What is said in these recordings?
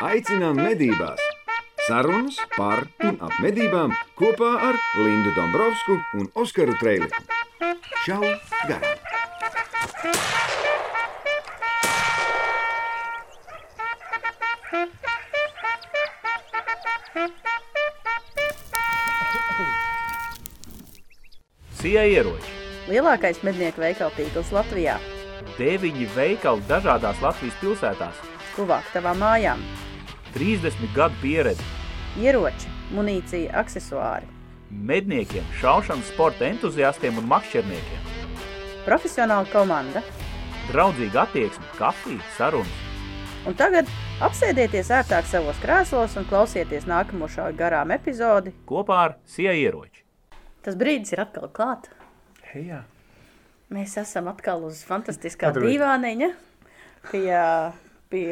Aicinām medībās! Sarunas par un ap medībām kopā ar Lindu Dombrovskiju un Oskaru Trēliņu. Čau! Garām! Sija ieroči. Lielākais mednieku veikalu tīkls Latvijā. Deviņi veikali dažādās Latvijas pilsētās. Tuvāk tavām mājām. 30 gadu pieredze. Ieroči, munīcija, aksesuāri. Medniekiem, šaušanas sporta entuziastiem un makšķerniekiem. Profesionāla komanda. Draudzīga attieksme, kafija, sarunas. Un tagad apsēdieties ērtāk savos krēslos un klausieties nākamo šā garām epizodi. Kopā ar Sija ieroči. Tas brīdis ir atkal klāt. Hei, jā. Mēs esam atkal uz fantastiskā dīvāniņa. Pie, pie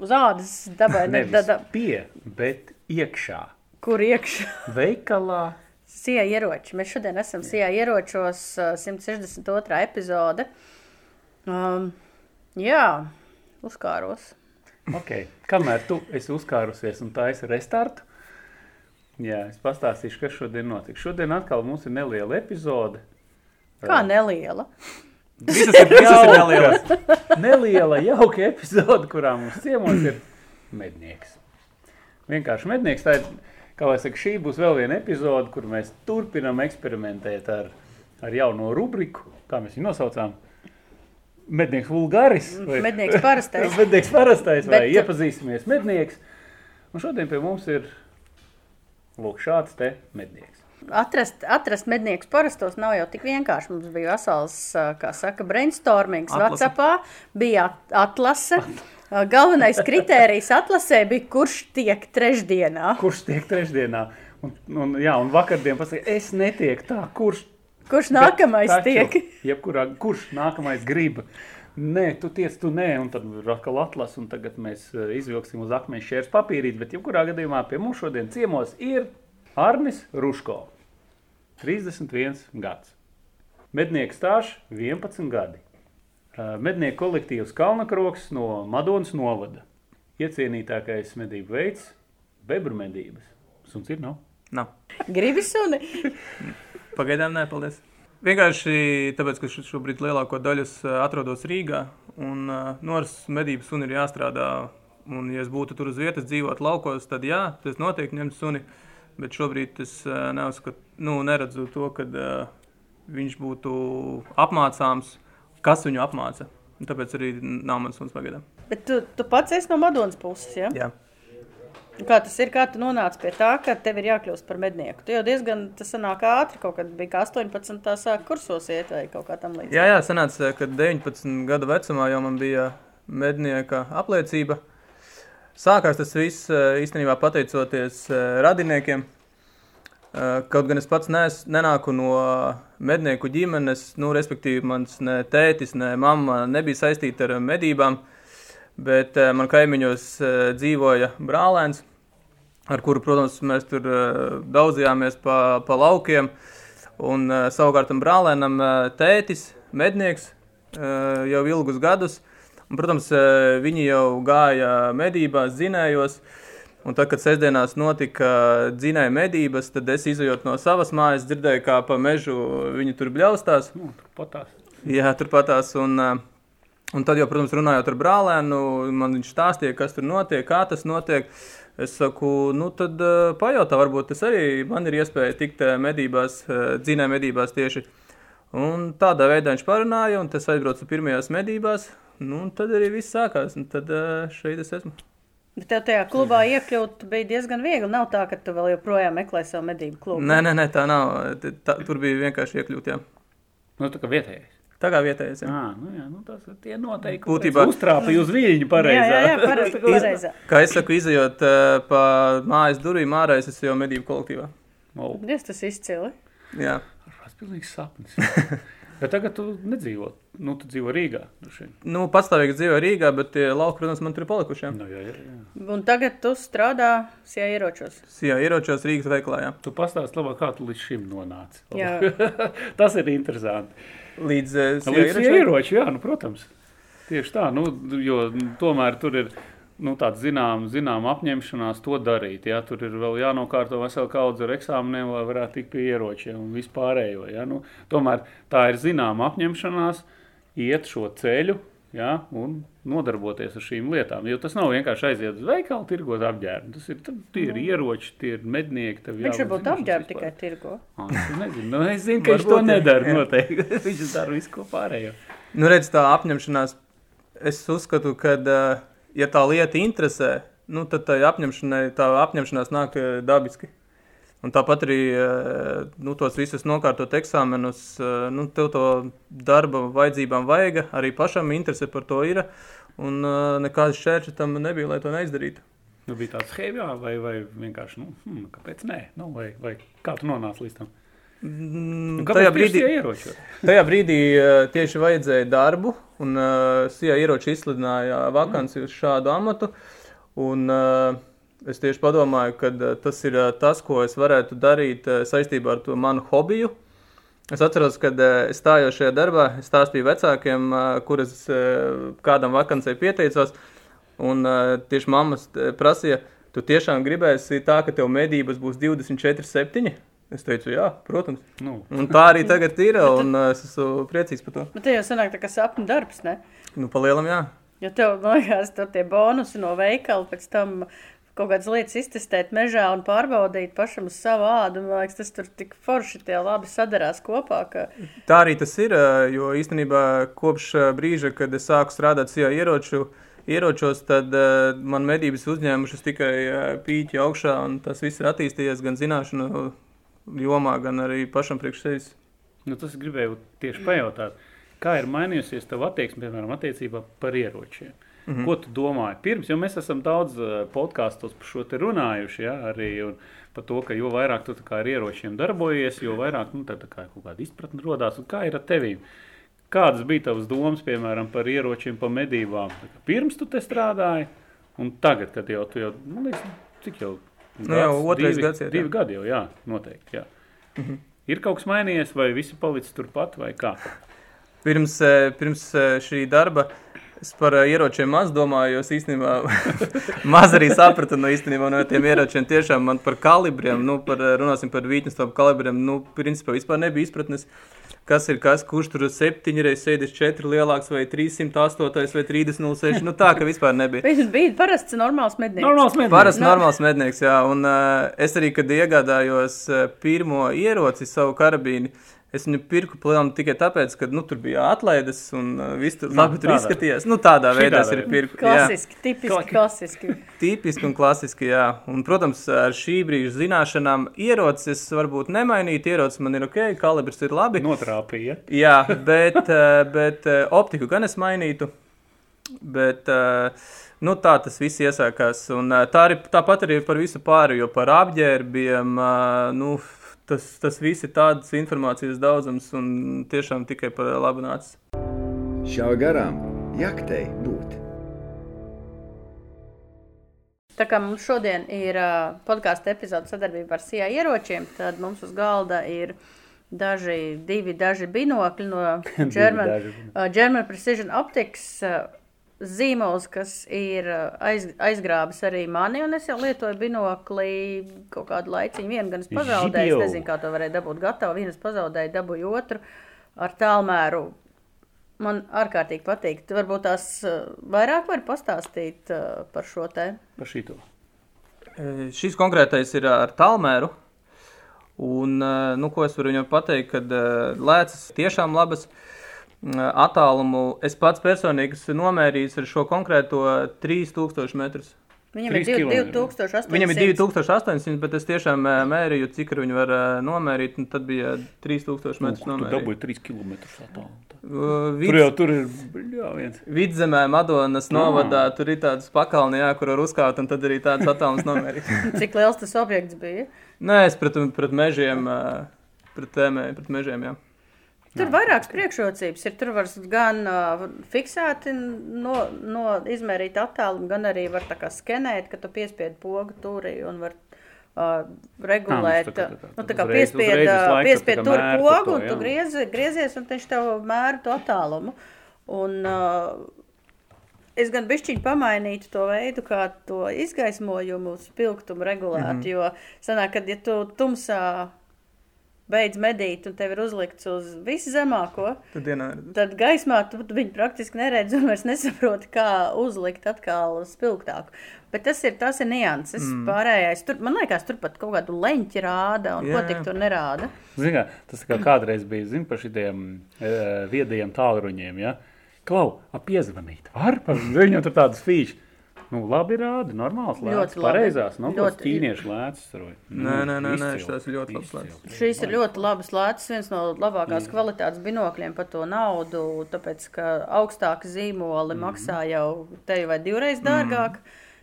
uz ādas dabai. ne- Nevis da, da, pie, bet iekšā. kur iekšā? Veikalā Sijā ieroči. Mēs šodien esam Sijā ieročos uh, 162. epizode. Um, jā, uzkāros. Ok, kamēr tu esi uzkārusies un tā esi restartu, jā, es pastāstīšu, kas šodien notiks. Šodien atkal mums ir neliela epizode. Kā neliela. Visas ir, visas ir nelielas. Neliela, jauka epizode, kurā mums ciemos ir mednieks. Vienkārši mednieks. Tā ir, kā lai saka, šī būs vēl viena epizode, kur mēs turpinam eksperimentēt ar, ar jauno rubriku, kā mēs viņu nosaucām. Mednieks vulgaris. vai- Mednieks parastais. mednieks parastais, vai Bet- iepazīsimies mednieks. Un šodien pie mums ir lūk, šāds te mednieks. Atrast, atrast medniekus parastos nav jau tik vienkārši. Mums bija vesels, kā saka, brainstormings Atlase. Whatsappā, bija at- atlase. Ā, Galvenais kritērijs atlasē bija, kurš tiek trešdienā. Kurš tiek trešdienā? Un, un, jā, un vakardien pasaka, es netieku tā, kurš Kurš nākamais Bet taču, tiek? Jebkurā, kurš nākamais grib? Nē, tu tiec, tu nē, un tad ir atkal atlas, un tagad mēs izvilksim uz akmeņa šķērs papīrīt, bet jebkurā gadījumā pie mums šodien ciemos ir Armis Ruško, 31 gads. Mednieks stāžs 11 gadi. Mednieku kolektīvs Kalnakroks no Madonas novada. Iecienītākais medību veids - bebru medības. Suns ir, nav? Nav. Gribi suni? Pagaidām nē, paldies. Vienkārši tāpēc, ka šo- šobrīd lielāko daļu es atrodos Rīgā, un uh, noras medību suni ir jāstrādā. Un, ja es būtu tur uz vietas, dzīvot laukos, tad jā, tas noteikti ņemtu suni. Bet šobrīd es uh, neuzskatu, nu, neredzu to, ka uh, viņš būtu apmācāms, kas viņu apmāca. Tāpēc arī nav mans suns pagaidām. Bet tu, tu pats esi no Madonas puses, ja? Jā. Kā tas ir, kā tu nonāci pie tā, ka tev ir jākļūst par mednieku? Tu jau diezgan, tas sanāk ātri, kaut kad bija kā 18, tā sāk kursos iet vai kaut kā tam līdz. Jā, jā, sanāca, ka 19 gadu vecumā jau man bija mednieka apliecība. Sākās tas viss eh, īstenībā pateicoties eh, radiniekiem. Eh, Kaut gan es pats nes, nenāku no mednieku ģimenes, nu, respektīvi, mans ne tētis, ne mamma nebija saistīta ar medībām, bet man kaimiņos dzīvoja brālēns, ar kuru, protams, mēs tur daudzījāmies pa, pa laukiem. Un savukārt tam brālēnam tētis, mednieks, jau ilgus gadus. Un, protams, uh, viņi jau gāja medībās, zinējos. Un tad, kad sestdienās notika dzinēja medības, tad es izjūtu no savas mājas, dzirdēju, kā pa mežu viņi tur bļaustās. Nu, patās. Jā, turpatās. Un, uh, un tad, jau, protams, runājot ar brālēnu, man viņš stāstīja, kas tur notiek, kā tas notiek. Es saku, nu tad uh, pajautā, varbūt tas arī man ir iespēja tikt medībās, uh, dzinēja medībās tieši. Un tādā veidā viņš parunāja, un tas aizbrauca pirmajās medībās. Nu, tad arī viss sākās, un tad uh, šeit es esmu. Bet tev tajā klubā iekļūt bija diezgan viegli. Nav tā, ka tu vēl joprojām meklē savu medību klubu. Nē, nē, nē, tā nav. Tā, tur bija vienkārši iekļūt, jā. Nu, tā kā vietējais. Tā kā vietējais. Jā. Ah, nu jā, nu tas ir tie noteikti. Būtībā- uztrāpīja uz viļņu jā, pareizā. jā, jā pareizi. pareizā. Kā es saku, izējot pa mājas durvīm ārā, es esmu jau medību kolektīvā. Oh, Dievs, tas izcili. Jā. tas ir pilnīgs sapnis. Bet tagad tu nedzīvo. Nu, tu dzīvo Rīgā. droši vien. Nu, pastāvīgi dzīvoju Rīgā, bet tie lauki, protams, man tur ir palikuši. jā. Nu, jā, jā, jā. Un tagad tu strādā sijā ieročos. Jā, ieročos Rīgas veikalā. Jā. Tu pastāsti labāk, kā tu līdz šim nonāci. Jā. tas ir interesanti. Līdz uh, Līdz ieroči, ieroči, jā, nu, protams. Tieši tā, nu, jo nu, tomēr tur ir nu, tāda zināma zinām apņemšanās to darīt. Ja? Tur ir vēl jānokārto vesela kaudze ar eksāmeniem, lai varētu tikt pie ieročiem un vispārējo. Ja? Nu, tomēr tā ir zināma apņemšanās iet šo ceļu. Ja, un nodarboties ar šīm lietām. Jo tas nav vienkārši aiziet uz veikalu, tirgot apģērbu. Tas ir, tie ir ieroči, tie ir mednieki. Viņš varbūt apģērbu tikai tirgo. Ah, es nezinu, nu, es zinu ka viņš to nedara. Noteikti. viņš dara visu ko pārējo. Nu, redz, tā apņemšanās, es uzskatu, ka uh, ja tā lieta interesē, nu, tad tā apņemšanai, tā apņemšanās nāk eh, dabiski. Un tāpat arī eh, nu, tos visus nokārtot eksāmenus, eh, nu, tev to darba vajadzībām vajag, arī pašam interese par to ir. Un nekādas šķēršļi tam nebija, lai to neizdarītu. Nu, bija tāds schēma, vai, vai vienkārši, nu, hmm, kāpēc nē, nu, vai, vai kā tu nonāci līdz tam? Mm, tajā, brīdī, tajā brīdī tieši vajadzēja darbu, un uh, SIA ieroči izsludināja vakanci uz šādu amatu. Un, uh, es tieši padomāju, ka uh, tas ir uh, tas, ko es varētu darīt uh, saistībā ar to manu hobiju. Es atceros, kad uh, es stājos šajā darbā, es stāstīju vecākiem, uh, kuras uh, kādam vakancei pieteicos, un uh, tieši mammas prasīja, tu tiešām gribēsi tā, ka tev medības būs 24, 7? Es teicu, jā, protams. Nu. Un tā arī tagad ir, un es esmu priecīgs par to. Bet te jau sanāk tā kā sapņu darbs, ne? Nu, palielam, jā. Jo tev, man liekas, tur tie bonusi no veikala pēc tam kaut kādas lietas iztestēt mežā un pārbaudīt pašam uz savu ādu. Man liekas, tas tur tik forši tie labi sadarās kopā. Ka... Tā arī tas ir, jo īstenībā kopš brīža, kad es sāku strādāt CIA ieroču, ieročos, tad uh, man medības uzņēmušas tikai uh, pīķi augšā, un tas viss ir attīstījies gan zināšanu jomā, gan arī pašam priekš sevis. Nu, tas gribēju tieši pajautāt, kā ir mainījusies tava attieksme, piemēram, attiecībā par ieročiem. Mm -hmm. Ko tu domāji? Pirms, jo mēs esam daudz uh, podkāstos par šo te runājuši, ja, arī par to, ka jo vairāk tu ar ieročiem darbojies, jo vairāk nu, tā, tā kā kaut kāda izpratne rodās. Un kā ir ar tevīm? Kādas bija tavas domas, piemēram, par ieročiem, par medībām? Pirms tu te strādāji, un tagad, kad jau tu jau, nu, liekas, cik jau Nu, jau otrais divi, gads ir. Divi gadi jau, jā, noteikti. Jā. Mm -hmm. Ir kaut kas mainījies, vai viss ir palicis turpat, vai kā? Pirms, eh, pirms eh, šī darba es par eh, ieročiem maz domāju, jo es īstenībā maz arī sapratu no īstenībā no tiem ieročiem. Tiešām man par kalibriem, nu, par, runāsim par vītnes kalibriem, nu, principā vispār nebija izpratnes. Uh, kas ir kas, kurš tur 7 reizes 74 lielāks vai 308 vai 306. Nu tā, ka vispār nebija. Viņš bija parasts normāls mednieks. Normāls mednieks. Parasts no. normāls mednieks, jā. Un uh, es arī, kad iegādājos uh, pirmo ieroci savu karabīnu, Es viņu pirku plēnu tikai tāpēc, ka nu, tur bija atlaides un uh, viss tur nu, labi tur izskatījās. Nu, tādā veidā es arī pirku. Klasiski, jā. tipiski klasiski. tipiski un klasiski, jā. Un, protams, ar šī brīža zināšanām ierocis varbūt nemainīt. Ierocis man ir ok, kalibrs ir labi. Notrāpīja. Jā, bet, uh, bet uh, optiku gan es mainītu. Bet, nu, tā tas viss iesākās. Un, tā arī, tāpat arī par visu pārējo, par apģērbiem. Nu, tas, tas viss ir tāds informācijas daudzums un tiešām tikai par labu nācis. Šā garām jaktei būt. Tā kā mums šodien ir uh, podkāstu epizode sadarbībā ar CIA ieročiem, tad mums uz galda ir daži, divi daži binokļi no German, uh, German Precision Optics. Zīmols, kas ir uh, aiz, aizgrābis arī mani, un es jau lietoju binokli kaut kādu laiciņu. Vienu gan es pazaudēju, es nezinu, kā to varēja dabūt gatavu. Vienu es pazaudēju, dabūju otru ar tālmēru. Man ārkārtīgi patīk. Tu varbūt tās uh, vairāk vari pastāstīt uh, par šo te. Par šito. E, šis konkrētais ir ar tālmēru. Un, nu, ko es varu viņam pateikt, kad lēcas tiešām labas. Uh, attālumu es pats personīgi esmu nomērījis ar šo konkrēto 3000 metrus. Viņam ir 2800. Viņam ir 2800, bet es tiešām mērīju, cik viņi var nomērīt. Tad bija 3000 metrus. Tur dabūja 3 km attālumu. Uh, vid... Tur jau tur ir. Vidzemē, Madonas novadā, ah. tur ir tāds pakalni, jā, kur var uzkāpt, un tad arī tāds attālums nomērīt. cik liels tas objekts bija? Nē, es pret, pret mežiem, pret, tēmē, pret mežiem, jā. Tur ir vairākas priekšrocības. Ir, tur var gan uh, fiksēti, no, no izmērīt attālumu, gan arī var skenēt, ka tu piespied pogu turī un var uh, regulēt. Tā, tā, tā, nu, tā kā piespied, uh, piespied tur pogu, un tu griezi, griezies, un viņš tev mēra to attālumu. Un, uh, es gan bišķiņu pamainītu to veidu, kā to izgaismojumu, spilgtumu regulēt, mm -hmm. jo sanāk, kad ja tu tumsā beidz medīt un tev ir uzlikts uz visu zemāko, Tad dienā tad gaismā tu tu viņu praktiski neredzi un vairs nesaproti, kā uzlikt atkal spilgtāku. Bet tas ir, tas ir nianses. Mm. Pārējais, tur, man liekas, tur pat kaut kādu leņķi rāda un Jā, ko tik tur nerāda. Zini, kā, tas kā kādreiz bija zin, par šiem e, viedajiem tālruņiem. Ja? Klau, ap piezvanīt. Var, viņam tur tādas fīčas. Nu, labi rāda, normāls labi. pareizās, nu, Ļoti. ķīniešu lēts. saroju. Nē, nē, nē, nē, šitās ir ļoti labs lēts. Šīs ir ļoti labas lētas, viens no labākās kvalitātes binokļiem par to naudu, tāpēc, ka augstāki zīmoli maksā jau te vai divreiz dārgāk.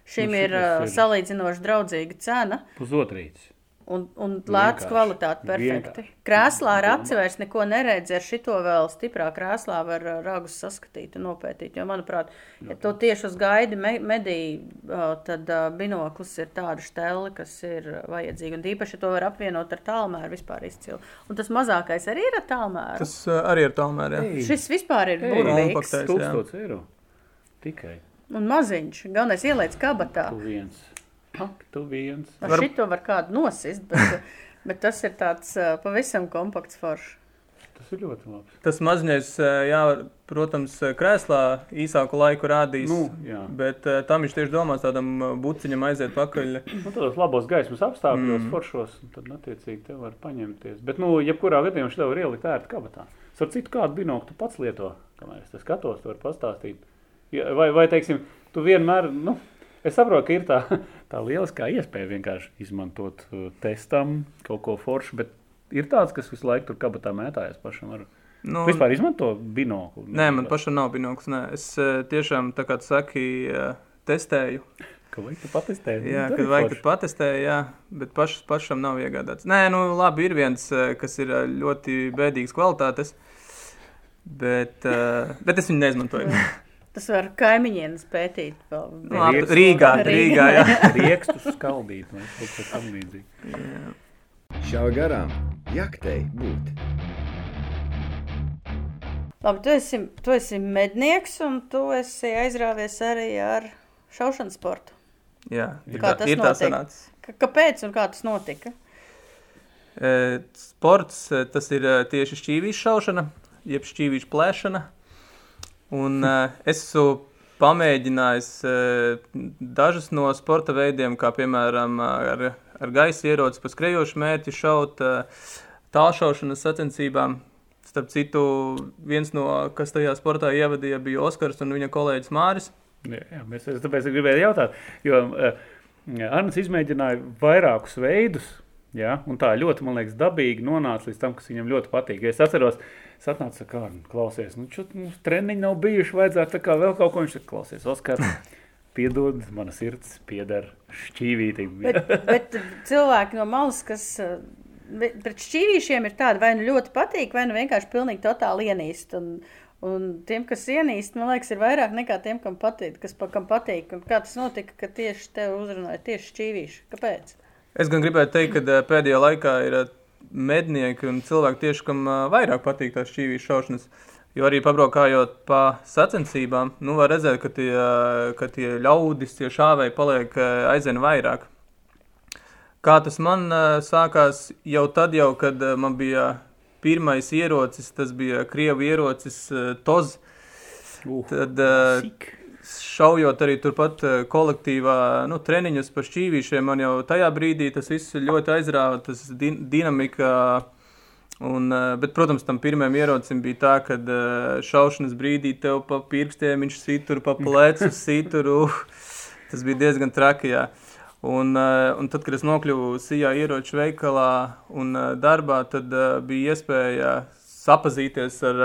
Šim Nu, ir ir- salīdzinoši draudzīga cena Pusotrīts. Un, un lētas kvalitāte perfekti. Vienkārši. Krēslā ar aci vairs neko neredz, ar šito vēl stiprā krēslā var uh, ragus saskatīt un nopētīt. Jo, manuprāt, ja tu tieši uz gaidi me medī, uh, tad uh, binoklis ir tāda šteli, kas ir vajadzīga. Un īpaši to var apvienot ar tālmēru vispār izcilu. Un tas mazākais arī ir ar tālmēru. Tas... Arī ir. Ei, Šis vispār ir burvīgs kompaktais. Tūkstots eiro. Tikai un maziņš. Galvenais ieliec kabatā. tu viens. Ak, tu viens. Ar Var- šito var kādu nosist, bet, bet tas ir tāds pavisam kompakts foršs. Tas ir ļoti labs. Tas maziņais, uh, jā, protams, krēslā īsāku laiku rādīs. Nu, jā. Bet tam viņš tieši domās tādam buciņam aiziet pakaļ. Nu, tādos labos gaismas apstākļos, mm. foršos, un tad, attiecīgi, te var paņemties. Bet, nu, jebkurā gadījumā šī var ielikt ērti kabatā. Ar citu kādu binokli tu pats lieto, kamēr es te skatos, tu vari pastāstīt. Vai, vai, teiksim, tu vienmēr, nu, es saprotu, ka ir tā, tā lieliskā iespēja vienkārši izmantot uh, testam kaut ko foršu, bet ir tāds, kas visu laiku tur kabatā mētājas pašam. Ar... Nu, Vispār izmanto binokli. Nē, man pašam nav binoklis. Nē. Es uh, tiešām, tā kā tu saki, uh, testēju. Ka vajag tu patestēt. Jā, Nu, kad arī vajag, kad patestēju, jā, bet paš, pašam nav iegādāts. Nē, nu labi, ir viens, kas ir ļoti bēdīgs kvalitātes, bet, bet es viņu neizmantoju. Tas var kaimiņiem pētīt. Nu, Rieks- Rīgā, Rīgā, jā. Riekstus skaldīt vai kaut kas tam līdzīgi. Šā garām jaktei būt. Labi, tu esi, tu esi mednieks un tu esi aizrāvies arī ar šaušanas sportu. jā Kā ir, tā- tas ir tā notiek? sanācis. Kāpēc un kā tas notika? E, Sports e, tas ir e, tieši šķīvīšu šaušana, jeb šķīvīšu plēšana. Un e, es esmu pamēģinājis e, dažus no sporta veidiem, kā piemēram ar, ar gaisa ieroci pa skrejošu mērķi šaut, e, tālšaušanas sacensībām. Starp citu, viens no, kas tajā sportā ievadīja, bija Oskars un viņa kolēģis Māris. Jā, jā, mēs es tāpēc gribēju jautāt, jo uh, Arnēs izmēģināja vairākus veidus. Ja, un tā ļoti, man liekas, dabīgi nonāca līdz tam, kas viņam ļoti patīk. Es atceros, es atnācu, kā klausies, nu, čut, mums treniņi nav bijuši, vajadzētu tā kā vēl kaut ko viņš saka, klausies, Oskar, piedod, mana sirds pieder šķīvītim. Bet, bet cilvēki no malas, kas bet pret šķīvīšiem ir tādi, vai nu ļoti patīk, vai nu vienkārši pilnīgi totāli ienīst. Un, un tiem, kas ienīst, man liekas, ir vairāk nekā tiem, kam patīk. Kas pa, kam patīk. Un kā tas notika, ka tieši tev uzrunāja tieši šķīvīši? Kāpēc? Es gan gribētu teikt, ka ā, pēdējā laikā ir ā, mednieki un cilvēki tieši, kam vairāk patīk tās šķīvīšu šaušanas. Jo arī pabraukājot pa sacensībām, nu var redzēt, ka tie, ka tie ļaudis, tie šāvēji paliek aizvien vairāk. Kā tas man sākās jau tad, jau, kad man bija pirmais ierocis, tas bija Krievu ierocis Toz. Uh, Tad, sik. Šaujot arī turpat eh, kolektīvā nu, treniņus par šķīvīšiem, man jau tajā brīdī tas viss ļoti aizrāva, tas din dinamika. Un, eh, bet, protams, tam pirmajam ierocim bija tā, ka eh, šaušanas brīdī tev pa pirkstiem viņš situr, pa plecu situr. Uh, tas bija diezgan traki. Jā. Un, un tad, kad es nokļuvu Sijā ieroču veikalā un darbā, tad bija iespēja sapazīties ar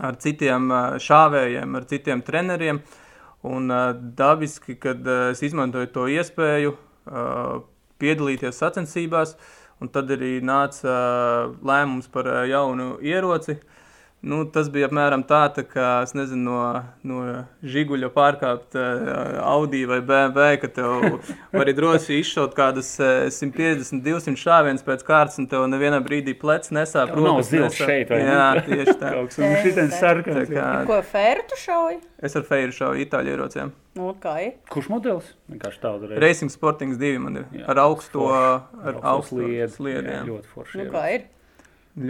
ar citiem šāvējiem, ar citiem treneriem. Un dabiski, kad es izmantoju to iespēju piedalīties sacensībās, un tad arī nāca lēmums par jaunu ieroci. Nu, tas bija apmēram tā, tā kā nezinu, no, no žiguļa pārkāpt uh, Audi vai BMW, ka tev var droši izšaut kādas uh, 150, 200 šāvienus pēc kārtas, un tev nevienā brīdī plecs nesāp. Tev nav zils šeit, vai ne? Jā, tieši tā. Kaut kas šitien sarkans. Tā kā Ko fēru tu šauji? es ar Feiru šauju itāļu ierocēm. Nu, ir? Kurš modelis? Vienkārši tā uzreiz. Racing Sportings 2 man ir Jā, ar augsto, forši. ar Augsto augsto sliedu. sliedu. Jā, jā. Ļoti forši. Nu, kā ir?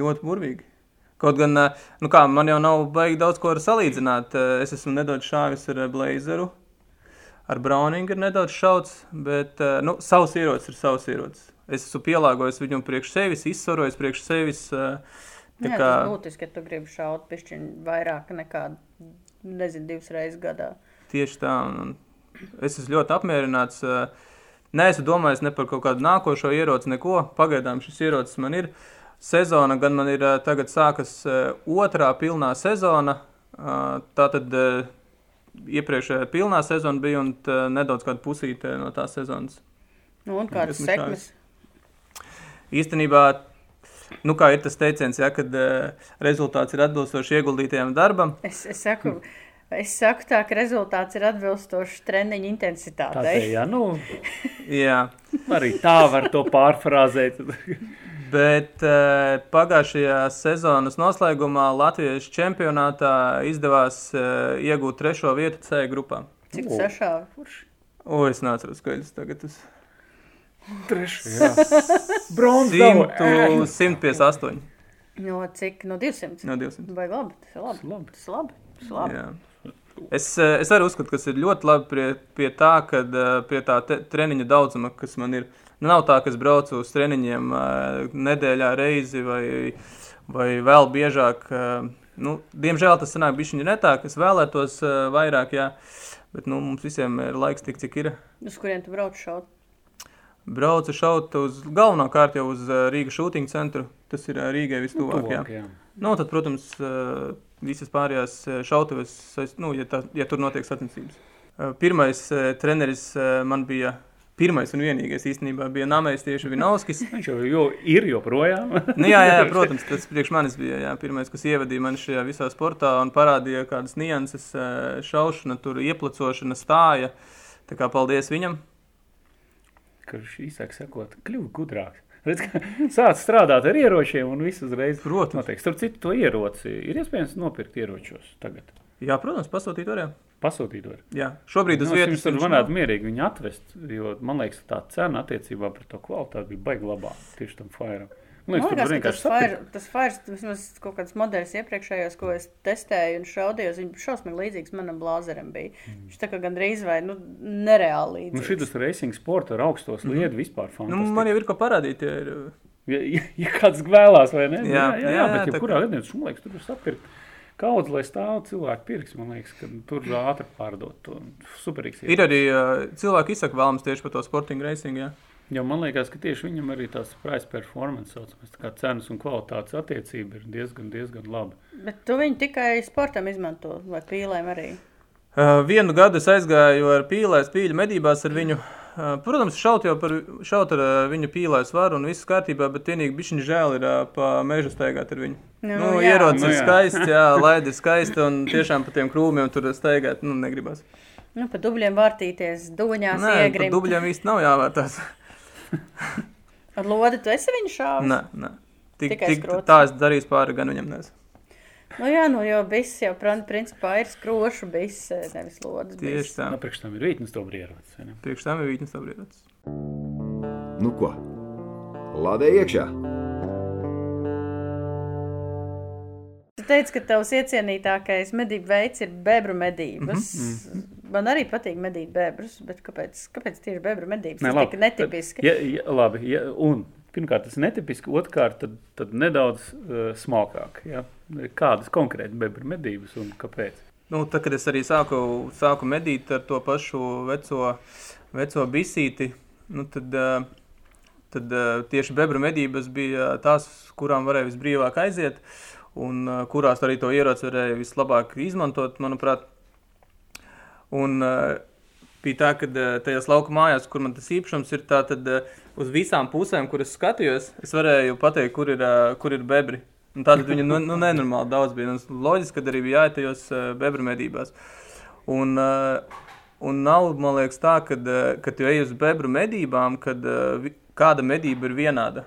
Ļoti burvīgi. Kaut gan, nu kā, man jau nav baigi daudz ko salīdzināt. Es esmu nedaudz šāvis ar Blazeru, ar Browningu ir nedaudz šauts, bet, nu, savs ierocis ir savs ierocis. Es esmu pielāgojis viņu priekš sevis, izsvarojis priekš sevis. Tā Jā, kā tas būtiski, ka tu gribi šaut pišķiņu vairāk nekā, nezinu, divas reizes gadā. tieši tā, un, es esmu ļoti apmierināts. eh, Neesmu domājis ne par kaut kādu nākošo ieroci, neko. Pagaidām šis ierocis man ir. Sezona gan man ir eh, tagad sākas eh, otrā pilnā sezona. eh, Tā tad eh, iepriekšējā pilnā sezona bija un tā, nedaudz kāda pusīte no tās sezonas. Nu, un kādas Esmu sekmes? Īstenībā, nu kā ir tas teiciens, ja, kad uh, rezultāts ir atbilstoši ieguldītajam darbam, Es, es saku. Es saku tā, ka rezultāts ir atbilstošs treniņa Tā intensitātei. te, jā, nu, jā. arī tā var to pārfrāzēt. Bet uh, pagājušajā sezonas noslēgumā Latvijas čempionātā izdevās uh, iegūt trešo vietu C grupā. Cik O. sašāvi? O, es neatceros skaļus tagad. Tas Trešajā. Bronzas 100, 158 No cik? No 200? no 200. Vai labi? Tas ir labi. Labi. Tas ir labi. Tas ir labi. Jā. Es, eh, es arī uzskatu, ka tas ir ļoti labi pie, pie tā, kad, eh, pie tā te, treniņa daudzuma, kas man ir. Nu, nav tā, ka es braucu uz treniņiem nedēļā reizi vai, vai vēl biežāk. Nu, diemžēl tas sanāk bišķiņi retāk, es vēlētos vairāk, jā. Bet nu, mums visiem ir laiks tik, cik ir. Uz kurien tu brauc šaut? Braucu šaut uz galvenokārt jau uz Rīgas šūtiņu centru. Tas ir Rīgai vistuvāk, jā. Tuvāk, jā. Nu, tad, protams, visas pārējās šautuves, nu, ja, tā, ja tur notiek sacensības. Pirmais treneris man bija, pirmais un vienīgais īstenībā bija Nāmējs tieši Vinovskis. Viņš jau, jau ir joprojām. Nu, jā, jā, jā, protams, tas priekš manis bija jā, pirmais, kas ievadīja mani šajā visā sportā un parādīja kādas nianses, šaušana, tur ieplacošana, stāja. Tā kā paldies viņam. Kurš īsāk sakot, kļuva gudrāks. Sāc strādāt ar ieročiem un viss uzreiz. Protams. Notiek. Starp citu, to ieroci ir iespējams nopirkt ieročos tagad. Jā, protams, pasūtīt varēja. Pasūtīt var. Jā, šobrīd uz Nu, es vietas tur varētu mierīgi viņu atvest, jo man liekas, tā cena attiecībā pret to kvalitāti bija baigi labāka tieši tam fairam. Man Man liekas, liekas, tas fire, tas fires, vismaz kaut kāds modelis iepriekšējos, ko es testēju un šaudījos, viņš šausmīgi līdzīgs manam blāzeram bija. Viņš tā kā gandrīz vai, nu, nereāli Nu, līdzīgs. šis racing sporta ar augsto sliedu vispār Nu, fantastiski. man jau ir ko parādīt. Ja ir, Ja, ja, ja kāds vēlās, vai ne? Jā, jā, jā, jā, bet tā jebkurā gadījumā man liekas, tur var sapirkt. Kaudz, lai stāv cilvēku pirks, man liekas, ka tur ātri pārdot to superīgs. ir arī uh, cilvēki, izsaka vēlams tieši par to sportingu racingu. Jā. Jo man liekas, ka tieši viņam arī tās price performance, saucamās, tā kā cenas un kvalitātes attiecība ir diezgan, diezgan laba. Bet tu viņu tikai sportam izmanto, vai pīlēm arī. Uh, vienu gadu es aizgāju ar pīlēs, pīļu medībās ar viņu. Uh, protams, šaut jau par šaut ar uh, viņu pīlēs var un viss kārtībā, bet vienīgi bišķiņa žēl ir uh, pa mežu staigāt ar viņu. Nu, Nu, jā. ierocis Nu, ir jā. skaists, jā, laidi ir skaisti un tiešām pa tiem krūmiem tur staigāt, nu, negribas. Nu, pa dubļiem vārtīties, duņās Nē, pa iegrimt. dubļiem īsti nav jāvērtās. Ar lodi tu esi viņu šāvis? Nē, nē. Tik, Tikai tik, skrots. tā es darīju pāri gan viņam. Nes. Nu jā, nu jau viss jau, principā, ir skrošu biss, nevis lodas Tieši tā. Nu, priekš tam ir rītnes to brīvrots. Priekš tam ir vītnes tabrietas. Nu ko? Lādē iekšā! Tu teici, ka tavs iecienītākais medību veids ir bebru medības. Mm -hmm. Man arī patīk medīt bebrus, bet kāpēc, kāpēc tieši bebru medības? Tas labi. tik netipiski. Ja, ja, labi, ja, un pirmkārt, tas ir netipiski, otrkārt, tad, tad nedaudz uh, smalkāk. Ja? Kādas konkrēti bebra medības un kāpēc? Nu, tad, kad es arī sāku, sāku medīt ar to pašu veco, veco bisīti, nu, tad, eh, tad eh, tieši bebra medības bija tās, kurām varēja visbrīvāk aiziet, un eh, kurās arī to ieroci varēja vislabāk izmantot, manuprāt. Un bija tā, ka tajās lauka mājās, kur man tas īpašums ir, tā tad uz visām pusēm, kur es skatījos, es varēju pateikt, kur ir, kur ir bebri. Un tātad viņa nu, nu, nenormāli daudz bija. Un loģiski, ka arī bija jāiet tajos uh, bebru medībās. Un, uh, un nav, man liekas, tā, ka, uh, kad tu ej uz bebru medībām, kad kāda medība ir vienāda.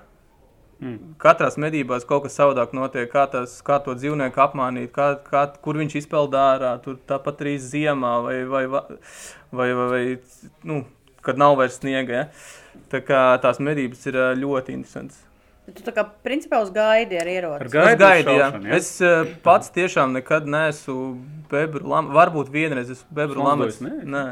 Mm. Katrā medībās kaut kas savādāk notiek, kā, tas, kā to dzīvnieku apmānīt, kā, kā, kur viņš izpeld ārā. Tur tāpat arī ziemā vai, vai, vai, vai, vai, vai nu, kad nav vairs sniega. Ja? Tā kā tās medības ir ļoti interesantas. Tu tā kā principā uz gaidi ar ieroci. Ar gaidu, gaidu jā. šaušanu, ja? Es uh, pats tiešām nekad neesmu bebru lam. Varbūt vienreiz esmu bebru ne? Nē.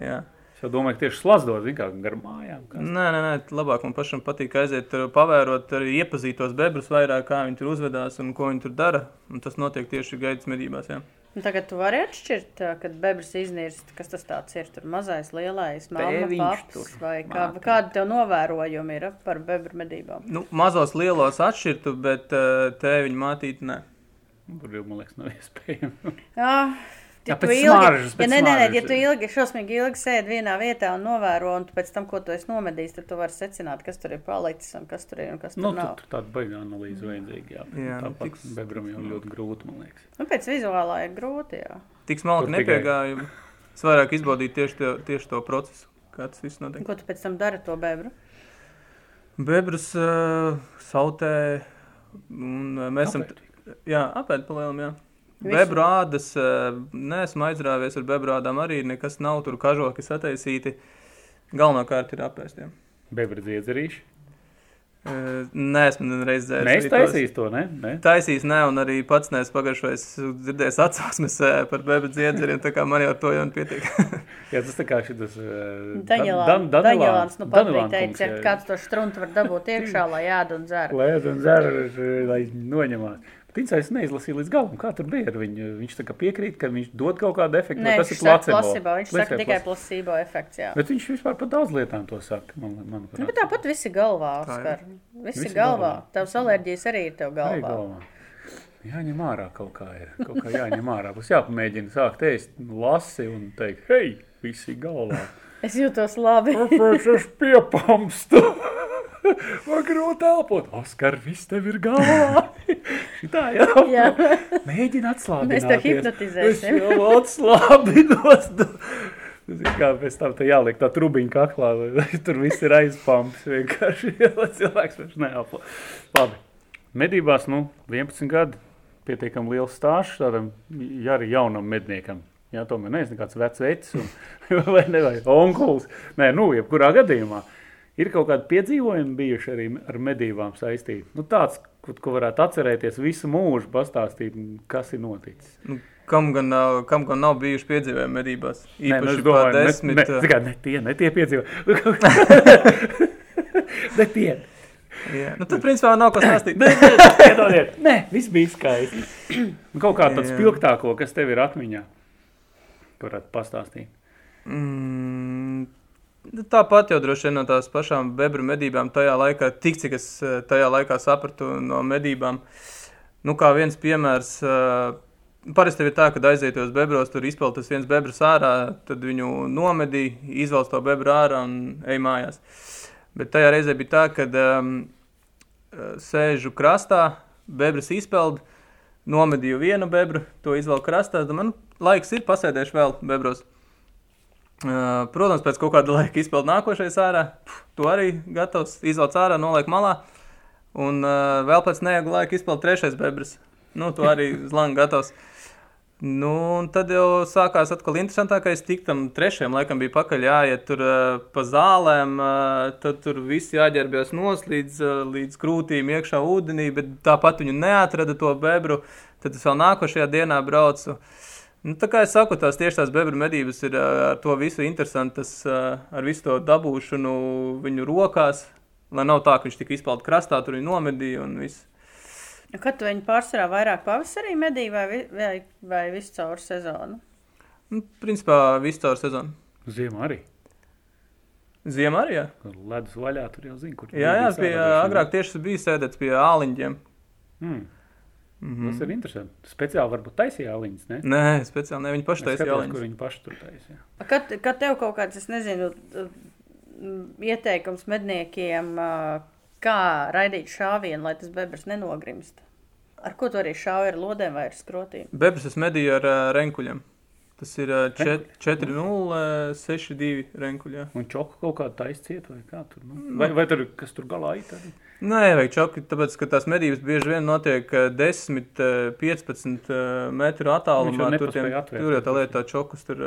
Jā. Es domāju, ka tieši slazdot, zin kā gar mājām. Kā. Nē, nē, nē, labāk man pašam patīk aiziet, tur pavērot, arī iepazīt tos bebrus vairāk, kā viņi tur uzvedās un ko viņi tur dara. Un tas notiek tieši gaidas medībās. Jā. Un Tagad tu vari atšķirt, kad bebrs iznīrst, kas tas tāds ir. Tur mazais, lielais, tur, vai kā, kādi tev novērojumi ir par bebru medībām? Nu, mazos lielos atšķirtu, bet tēviņa mātīt nē. Tur jau, man liekas, nav iespējams. Ja tu ilgi, smaržas, ja, nē, nē, nē, ja tu ilgi, šausmīgi ilgi sēdi vienā vietā un novēro, un tu pēc tam, ko tu esi nomedījis, tad tu vari secināt, kas tur ir palicis un kas tur ir un kas tur Nu, nav. tur, tur tāda baigā analīze vajadzīga. Jā, Jā, nu, tāpat tiks- bebram jau ļoti grūti, man liekas. Nu, pēc vizuālā ir grūti, jā. Tik smalki Tur tikai- nepiegāju. Es vairāk izbaudīju tieši, tie, tieši to procesu, kā tas viss notiek. Ko tu pēc tam dari ar to bebru? Bebrus uh, sautē, un uh, mēs esam. Tāpēc. Jā, apēd palielam, jā. Visu? Bebru ādas, uh, neesmu aizrāvies ar bebru ādām arī, nekas nav tur kažoki sataisīti. Galvenokārt ir apēstiem. Bebra dziedzerīši. Uh, Nē, esmu nereiz. Mēs arī tos. taisīs to, ne? ne? Taisīs, nē, un arī pats neesmu pagājušais dzirdējis atsauksmes eh, par bebru dziedzeriem, tā kā man jau to jau pietiek. Jā, tas tā kā šis. Uh, Daņelāns, nu pat bija teicis, ja kāds to štruntu var dabūt iekšā, lai ēd un dzer. Lēdz un dzer, lai noņemās. Tincā es neizlasīju līdz galam, kā tur bija ar viņu. Viņš tā kā piekrīt, ka viņš dod kaut kādu efektu. Nē, tas ir saka placebo. placebo, viņš saka Placebo. tikai placebo efekts, jā. Bet viņš vispār par daudz lietām to saka. Man, manuprāt. Nu, bet tāpat visi galvā. Oskar. Visi Visi galvā. galvā. Tavs alerģijas arī ir tev Arī galvā. galvā. Jāņem ārā kaut kā ir. Kaut kā jāņem ārā. Būs jāpamēģina sākt ēst lasi un teikt, hei, visi galvā. Es jūtos labi. Kāpēc es piepamstu? Man grūti elpot. Oskar, viss tev ir galvā. Tā jau. Jā. Mēģina atslābināt. Mēs tev hipnotizēsim. Es jau atslābinos. Kā pēc tam te jāliek tā trubiņa kaklā, lai tur viss ir aizpamps vienkārši, lai cilvēks vairs neelpo. Labi. Medībās, nu, 11 gadi, pietiekam liels stāsts tādam, ja arī jaunam medniekam. Jā, tomēr neesmu nekāds vecs vecs un, vai ne, vai onkuls. Nē, nu, jebkurā gadījumā. Ir kaut kādi piedzīvojumi bijuši arī ar medībām saistīti. Nu, tāds, ko, ko varētu atcerēties visu mūžu, pastāstīt, kas ir noticis. Nu, kam, gan nav, kam gan nav bijuši piedzīvojumi medībās? Nu, Īpaši pa domāju, desmit. ne, ne, zini kā, ne tie, ne tie piedzīvojumi. ne tie. jā. Nu, tad, principā, nav ko stāstīt. Piedodiet. Nē, viss bija skaisti. Nu, Kaut kā tāds spilgtāko, kas tev ir atmiņā, varētu pastāstīt. Mm, nu, tāpat jau droši vien no tās pašām bebru medībām tajā laikā, tik cik es eh, tajā laikā sapratu no medībām. Nu, kā viens piemērs, eh, parasti ir tā, ka aizietos bebros, tur izpeld tas viens bebrs ārā, tad viņu nomedī, izvelc to bebru ārā un ej mājās. Bet tajā reizē bija tā, ka um, sēžu krastā, bebras izpeld, nomedīju vienu bebru, to izvelku krastā. Domāju, nu, laiks ir, pasēdēšu vēl bebros. Uh, protams, pēc kaut kāda laika izpeld nākošais ārā. To arī gatavs izvelc ārā, noliek malā. Un uh, vēl pēc neilga laika izpeld trešais bebrs. Nu, to arī zlanga gatavs. Nu, un tad jau sākās atkal interesantākais. Tik tam trešajam laikam bija pakaļ jāiet tur uh, pa zālēm. Uh, tad tur viss jāģērbjas nos līdz, uh, līdz krūtīm, iekšā ūdenī, bet tāpat viņu neatrada to bebru. Tad es vēl nākošajā dienā braucu. Nu, tā kā es saku, tās tieši tās bebru medības ir ar to visu interesantas, ar visu to dabūšanu viņu rokās. Lai nav tā, ka viņš tik izpeld krastā, tur viņa nomedīja un viss. Nu, Kad tu viņu pārsvarā vairāk pavasarī medī vai, vai, vai visu caur sezonu? Nu, principā viss caur sezonu. Ziemā arī. Ziemā arī, jā. Ledus vaļā tur jau zina, kur Jā, jā, pie, agrāk tieši bija sēdēts pie āliņģiem. Mm. Mm -hmm. Tas ir interesanti. Speciāli varbūt taisīja aliņas, ne? Nē, speciāli ne, viņi paši taisīja āliņģus. kur viņi paši tur taisīja. Kad, kad tev kaut kāds, es nezinu, mm, ieteikums medniekiem, kā raidīt šāvienu, lai tas bebrs nenogrimst? Ar ko tu arī šauji ar lodēm vai ar skrotīm? Bebras es medīju ar uh, renkuļiem. Tas ir uh, 4-0-6-2 renkuļā. Un čoku kaut kādu taisciet vai kā tur? Nu? Vai, vai tur, kas tur galā ir? Arī? Nē, vajag čoki, tāpēc, ka tās medības bieži vien notiek uh, 10, uh, 15 uh, metru attālumā. Tur, tiem, atvērt. tur jau tā lieta čokus tur.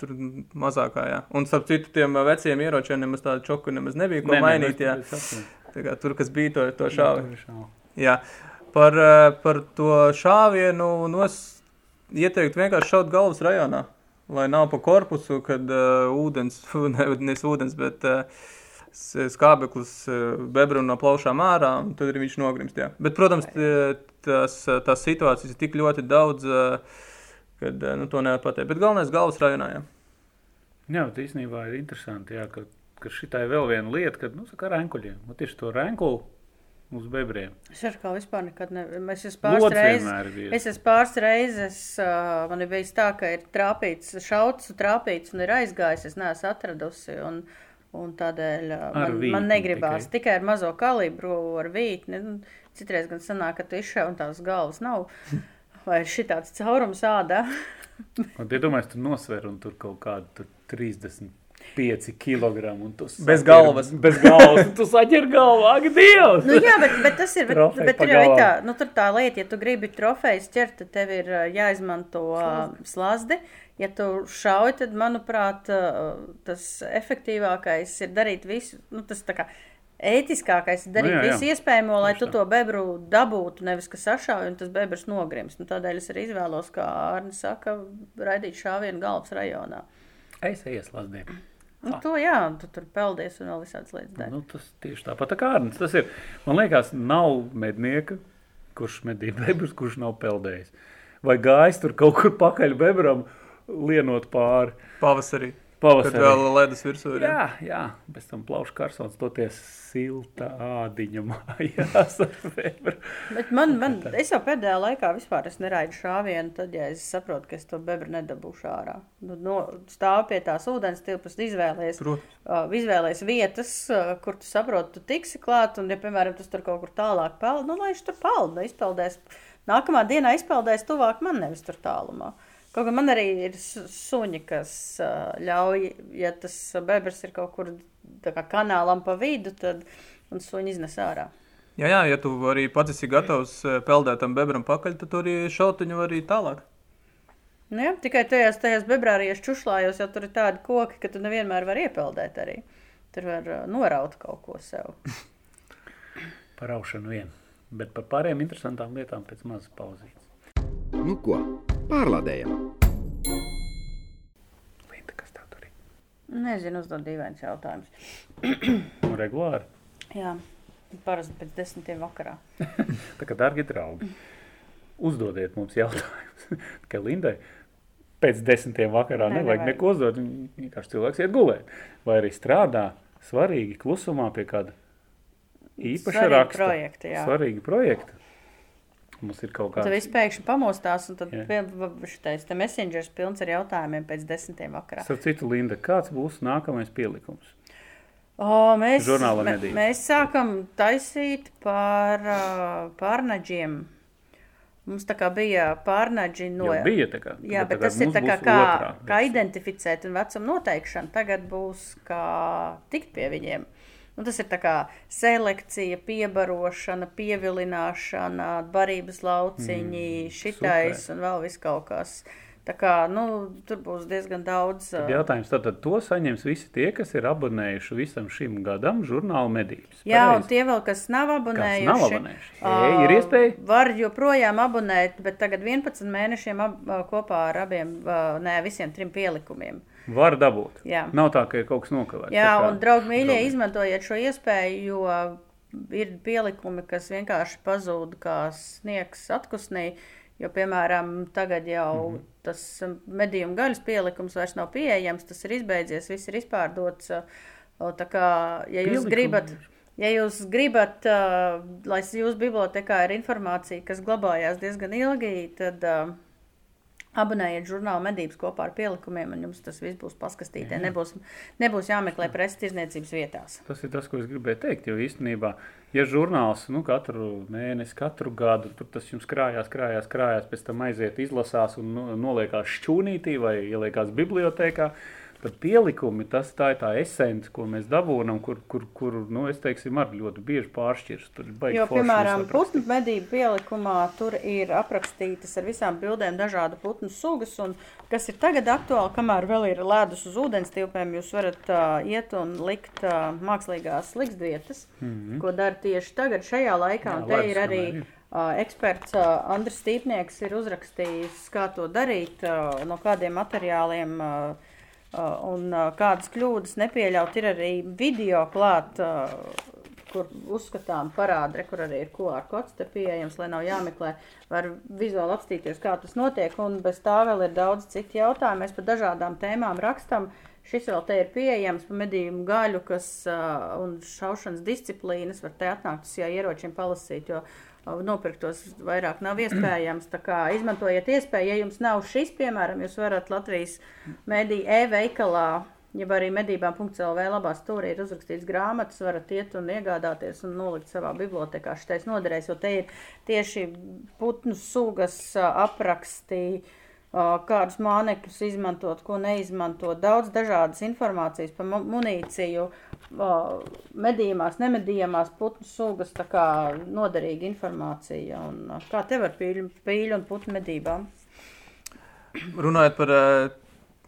Tur mazākā, jā. Un starp citu, tiem veciem ieročiem nemaz tādu čoku nemaz nebija ko nē, mainīt. mēs- Jā. Tā kā tur, kas bija, to, to šāvi. Jā, par, par to šāvienu nu, es ieteiktu vienkārši šaut galvas rajonā, lai nav pa korpusu, kad uh, ūdens, ne, nevis ūdens, bet uh, skābeklis uh, bebru no plaušām ārā, un tad arī viņš nogrimst. Jā. Bet, protams, tās, tās situācijas ir tik ļoti daudz, uh, kad uh, nu, to nevar pateikt. Bet galvenais galvas rajonā. Jā. Jā, īstenībā ir interesanti, jā, ka, ka šitā ir vēl viena lieta, kad, nu, saka, renkuļiem. Nu, tieši to renkulu uz bebriem. Es ar kā vispār nekad ne... Es esmu pāris reizes. Es esmu pāris reizes, uh, man ir bijis tā, ka ir trāpīts, šauts, trāpīts un ir aizgājis. Es neesmu atradusi. Un, un tādēļ uh, man, vītni man negribās tikai. tikai. ar mazo kalibru, ar vītni. Nu, Citreiz gan sanāk, ka tu izšauj un tās galvas nav. Vai ir šitāds caurums ādā. Un tie domājas, tu nosver un tur kaut kādu tur 35 kg. Bez galvas. Bez galvas. Tu saķer galvu, ak, Dievs! Nu, jā, bet, bet tas ir. Bet, Trofeja bet tur jau ir tā, nu, tur tā lieta, ja tu gribi trofejas ķert, tad tev ir jāizmanto ā, slazdi. Ja tu šauj, tad, manuprāt, tas efektīvākais ir darīt visu, nu, tas tā kā ētiskākais ir darīt Nu, jā, jā. visu iespējamo, lai Tieši tu tā. to bebru dabūtu, nevis ka sašauj un tas bebrs nogrims. Nu, tādēļ es arī izvēlos, kā Arni saka, raidīt šāvienu galvas rajonā. Es ieslēdzu. Nu, to jā, tu tur peldies un vēl visādas lietas dari. Nu, tas tieši tāpat tā kā Arnēs. Tas ir, man liekas, nav mednieka, kurš medīja bebrus, kurš nav peldējis. Vai gājis tur kaut kur pakaļ bebram, lienot pāri Pavasarī, kad pavasarī. vēl ledus virsū ir. jā. Jā, bez tam plaušu karsons, toties silta ādiņa mājās ar bebru. Bet man, man, es jau pēdējā laikā vispār es neraidu šāvienu, tad, ja es saprotu, ka es to bebru nedabūšu ārā. Nu, no, stāv pie tās ūdens tilpas, izvēlējies, uh, izvēlējies vietas, uh, kur tu saproti, tu tiksi klāt, un, ja, piemēram, tas tur kaut kur tālāk peld, nu, lai viņš tur peld, izpeldēs. Nākamā dienā izpeldēs tuvāk man, nevis tur tālumā. Kaut kā man arī ir su- suņi, kas uh, ļauj, ja tas bebrs ir kaut kur tā kā kanālam pa vidu, tad un suņi iznes ārā. Jā, jā, ja tu arī pats esi gatavs eh, peldēt tam bebram pakaļ, tad tu arī šautiņu arī tālāk. Nu, jā, tikai tajās, tajās bebrārijas čušlājos jau tur ir tādi koki, ka tu nevienmēr vari iepeldēt arī. Tur var uh, noraut kaut ko sev. Par aušanu vien. Bet par pārējām interesantām lietām pēc mazas pauzītes. Nu ko, pārlādējam! Linda, kas tā tur ir? Nezinu, uzdod dīvains jautājums. Nu, regulāri. Jā, parasti pēc desmitiem vakarā. Tā kā, darbie draugi, uzdodiet mums jautājumus. Ka Lindai pēc desmitiem vakarā nevajag nevajag. neko uzdot. viņa Vienkārši cilvēks iet gulēt. Vai arī strādā svarīgi klusumā pie kāda īpaša Svarīgi raksta. projekti, jā. Svarīgi projekti. Mums ir kaut Tad kāds viss pēkšņi pamostās, un tad Jā. šitais te messengers pilns ar jautājumiem pēc desmitiem vakarā. Starp citu, Linda, kāds būs nākamais pielikums? O, mēs, mē- mēs sākam taisīt par uh, pārnaģiem. Mums tā kā bija pārnaģi no... Jau bija tā kā. Jā, bet tagad tas ir tā kā, kā, otrā kā identificēt un vecuma noteikšana. Tagad būs kā tikt pie viņiem. Nu, tas ir kā selekcija, piebarošana, pievilināšana, barības lauciņi, mm, šitais super. un vēl viss kaut kas. Tā kā, nu, tur būs diezgan daudz. Tad Jautājums tātad to saņems visi tie, kas ir abonējuši visam šim gadam žurnāla medības. Jā, un Pareizi? tie vēl, kas nav Kas abonējuši, nav abonējuši. ā, Ei, ir iespēja? Var joprojām abonēt, bet tagad 11 mēnešiem ab, kopā ar abiem, ā, nē, visiem trim pielikumiem. Var dabūt. Jā. Nav tā, ka ir kaut kas nokavēts. Jā, kā- un, draugi, mīļie, izmantojiet šo iespēju, jo ir pielikumi, kas vienkārši pazūd kā sniegs atkusnī. Jo, piemēram, tagad jau mm. -hmm. tas um, medījuma gaļas pielikums vairs nav pieejams, tas ir izbeidzies, viss ir izpārdots. Tā kā, ja jūs Pielikumi gribat, ja jūs gribat, lai jūsu bibliotekā ir informācija, kas glabājās diezgan ilgi, tad Abonējiet žurnālu medības kopā ar pielikumiem, un jums tas viss būs paskastītē. Nebūs, nebūs jāmeklē preses tirzniecības vietās. Tas ir tas, ko es gribēju teikt. Jo īstenībā, ja žurnāls nu, katru mēnesi, katru gadu, tur tas jums krājās, krājās, krājās, pēc tam aiziet, izlasās un noliekās šķūnītī vai ieliekās bibliotekā. Tad pielikumi, tas tā ir tā esence, ko mēs dabūjam, kur, kur, kur nu, es teiksim, arī ļoti bieži pāršķiras. Jo, piemēram, putnu medību pielikumā tur ir aprakstītas ar visām bildēm dažādu putnu sugas, un kas ir tagad aktuāli, kamēr vēl ir ledus uz ūdens tilpēm, jūs varat uh, iet un likt uh, mākslīgās liktsvietas, mm -hmm. ko dara tieši tagad šajā laikā, Jā, un te ir arī ir. Uh, eksperts uh, Andris Stīpnieks ir uzrakstījis, kā to darīt, uh, no kādiem materiāliem Uh, un uh, kādas kļūdas nepieļaut, ir arī video klāt, uh, kur uzskatām parāda, kur arī ir QR kods te pieejams, lai nav jāmeklē, var vizuāli apstīties, kā tas notiek, un bez tā vēl ir daudz citu jautājumu. Mēs par dažādām tēmām rakstam. Šis vēl te ir pieejams par medījumu gaļu, kas uh, un šaušanas disciplīnas var te atnākt uz ieročiem palasīt, jo uh, nopirktos vairāk nav iespējams. Izmantojiet iespēju, ja jums nav šis, piemēram, jūs varat Latvijas mediju e-veikalā. Ja arī medībām.CLV labā stūrī ir uzrakstīts grāmatas, varat iet un iegādāties un nolikt savā bibliotekā. Šitais noderēs, jo te ir tieši putnu sugas aprakstī, kādus mānekļus izmantot, ko neizmantot. Daudz dažādas informācijas par munīciju, medījumās, nemedījumās putnu sugas, tā kā noderīga informācija. Un, kā tev ar pīļu, pīļu un putnu medībām? Runājot par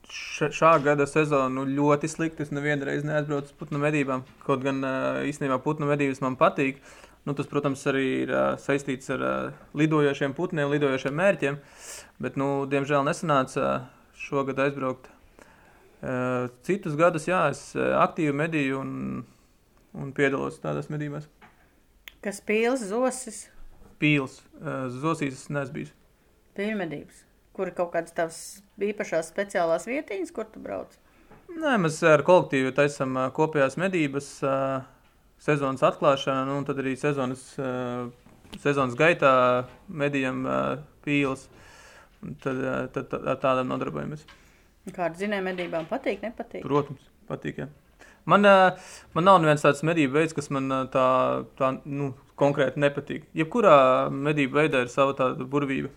šā gada sezonu, ļoti slikti. Es nevienu reizi neaizbraucu uz putnu medībām. Kaut gan īstenībā putnu medības man patīk. Nu, tas, protams, arī ir uh, saistīts ar lidojošiem putniem, lidojošiem mērķiem. Bet, nu, diemžēl, nesanāca šogad aizbraukt Citus gadus, jā, es aktīvi medīju un, un piedalos tādās medībās. Kas pīls, zosis? Pīls, zosīs es neesmu bijis. Pīļmedības. Kur ir kaut kādas tavas īpašās speciālās vietiņas, kur tu brauc? Nē, mēs ar kolektīvu taisam kopējās medības, sezonas atklāšana, nu, un tad arī sezonas, sezonas gaitā medījam pīls. Tad, tad, tad ar tādām nodarbojamies. Kāda zinām medībām patīk, nepatīk? Protams, patīk. Jā. Man, man nav viens tāds medību veids, kas man tā, tā nu, konkrēti nepatīk. Jebkurā medību veidā ir sava tāda burvība.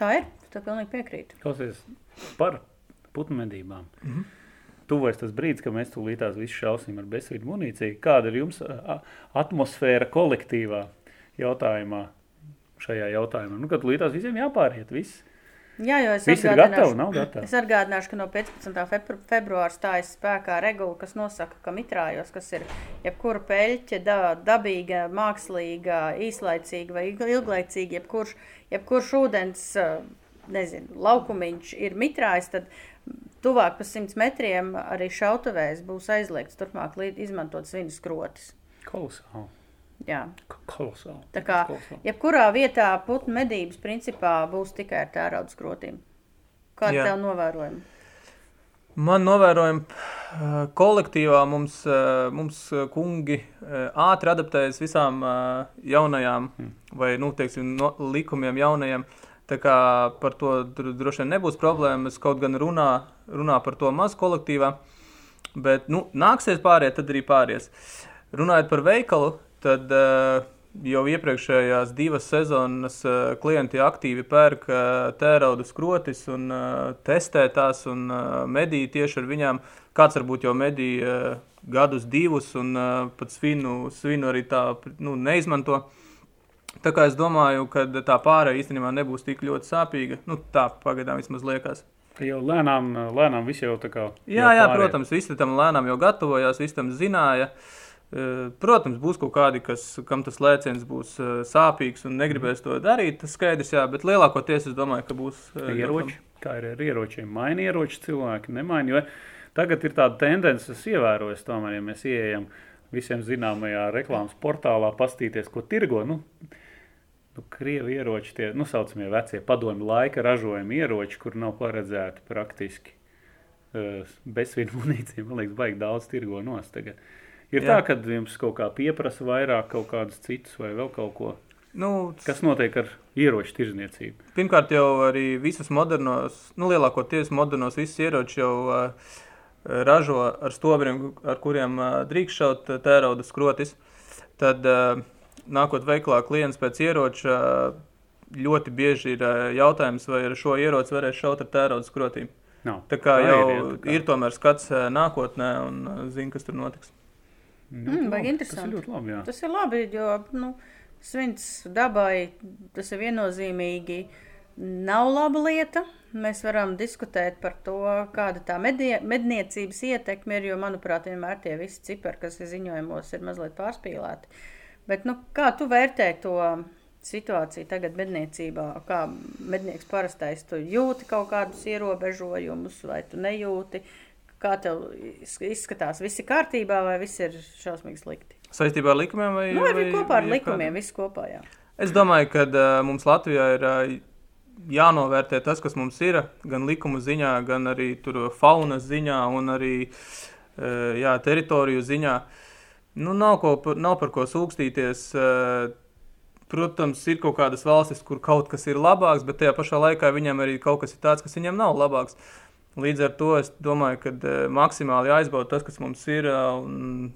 Tā ir. Tā pilnīgi piekrītu. Klausies par putnu medībām. Mm -hmm. Tuvojas tas brīdis, kad mēs tūlītās visu šausim ar bezsvītu munīciju. Kāda ir jums atmosfēra kolektīvā jautājumā, šajā jautājumā? Nu, kad tūlītās visiem jāpāriet, viss Jā, jo es Visi ir gatavi, nav gatavi. Es atgādināšu, ka no 15. februāra stājas spēkā regula, kas nosaka, ka mitrājos, kas ir jebkura peļķe, da, dabīga, mākslīga, īslaicīga vai ilglaicīga, jebkurš, jebkurš ūdens, nezinu, laukumiņš ir mitrājs, tad tuvāk pa 100 metriem arī šautuvēs būs aizliegts turpmāk izmantot svinu skrotis. Kolosāli. Jā. Kolosāli. Tā kā jebkurā vietā putnu medības principā būs tikai ar tērauda skrotīm. Kāda tev novērojuma? Man novērojumi kolektīvā mums, mums kungi ātri adaptējas visām jaunajām hmm. vai, nu, teiksim, no, likumiem jaunajiem. Tā kā par to droši vien nebūs problēmas, kaut gan runā, runā par to maz kolektīvā. Bet, nu, nāksies pāriet, tad arī pāries. Runājot par veikalu, tad uh, jau iepriekšējās divas sezonas uh, klienti aktīvi pērk uh, tērauda skrotis un testē tās un medīja tieši ar viņām. Kāds varbūt jau medīja gadus, divus, un pat svinu, svinu arī tā nu, neizmanto. Tā kā es domāju, ka tā pārējai īstenībā nebūs tik ļoti sāpīga. Nu, tā pagaidām vismaz liekas. Ka jau lēnām, lēnām viss jau tā kā. Jā, jā, protams, visi tam lēnām jau gatavojās, visi tam zināja. Uh, Eh, protams, būs kaut kādi, kas, kam tas lēciens būs eh, sāpīgs un negribēs to darīt. Tas skaidrs, jā, bet lielākoties es domāju, ka būs eh, ieroči. Kā ir ar ieročiem? Maini ieroči cilvēki, nemaini. Jo tagad ir tāda tendence, kas ievērojas tomēr, ja mēs ieejam visiem zināmajā reklāmas portālā, pastīties, ko tirgo. Nu, nu, Krievi ieroči, tie nu, saucamie vecie padomju laika ražojumi ieroči, kur nav paredzēti praktiski bezsvīdu munīcija. Man liekas, baigi daudz tirgo nost tagad. Uh, Ir Jā. tā, ka jums kaut kā pieprasa vairāk kaut kādus citus vai vēl kaut ko. Nu, Kas notiek ar ieroču tirzniecību? Pirmkārt, jau arī visus modernos, nu, lielākoties modernos, visus ieročus jau uh, ražo ar stobriem, ar kuriem uh, drīkst šaut tērauda skrotis. Tad, uh, nākot veiklā, klients pēc ieroča uh, ļoti bieži ir uh, jautājums, vai ar šo ieroci varēs šaut ar tērauda skrotīm. Nav. Tā kā Tā jau ir, tā kā. ir tomēr skats uh, nākotnē un uh, zina, kas tur notiks. Mm, Tas interesanti. ir ļoti labi. Jā. Tas ir labi, jo nu, svins dabai tas ir viennozīmīgi. Nav laba lieta. Mēs varam diskutēt par to, kāda tā medie, medniecības ietekme ir, jo, manuprāt, vienmēr tie visi cipari, kas ir ziņojumos, ir mazliet pārspīlēti. Bet, nu, kā tu vērtē to situāciju tagad medniecībā? Kā mednieks parastais, tu jūti kaut kādus ierobežojumus vai tu nejūti? Kā tev iz- izskatās? Viss ir kārtībā vai viss ir šausmīgi slikti? Saistībā ar likumiem vai, Nu, arī kopā ar vai likumiem, viss kopā. Jā. Es domāju, ka uh, mums Latvijā ir uh, jānovērtē tas, kas mums ir, gan likuma ziņā, gan arī tur faunas ziņā un arī uh, jā, teritoriju ziņā. Nu, nav, ko, nav par ko sūkstīties. Uh, Protams, ir kaut kādas valstis, kur kaut kas ir labāks, bet tajā pašā laikā viņiem arī kaut kas ir tāds, kas viņiem nav labāks. Līdz ar to es domāju, ka uh, maksimāli jāizbauda tas, kas mums ir, uh, un,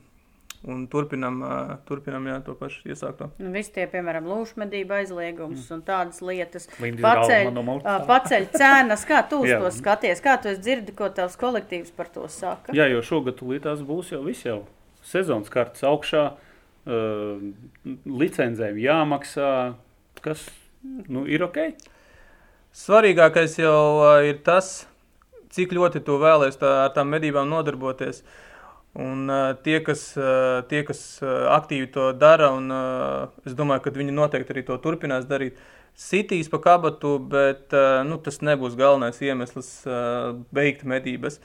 un turpinam, uh, turpinam jā, to pašu iesākto. Nu, Visi tie, piemēram, lūšmedību aizliegums mm. un tādas lietas. Paceļ, no paceļ cenas, kā tu uz to skaties, kā tu esi dzirdi, ko tavs kolektīvs par to saka. Jā, jo šogad tūlītās būs jau viss jau sezonas kartes augšā, uh, licencēm jāmaksā, kas nu, ir ok. Svarīgākais jau uh, ir tas, cik ļoti tu vēlēsies tā, ar tām medībām nodarboties. Un, uh, tie, kas, uh, tie, kas uh, aktīvi to dara, un uh, es domāju, ka viņi noteikti arī to turpinās darīt, sitīs pa kabatu, bet uh, nu, tas nebūs galvenais iemesls uh, beigt medības.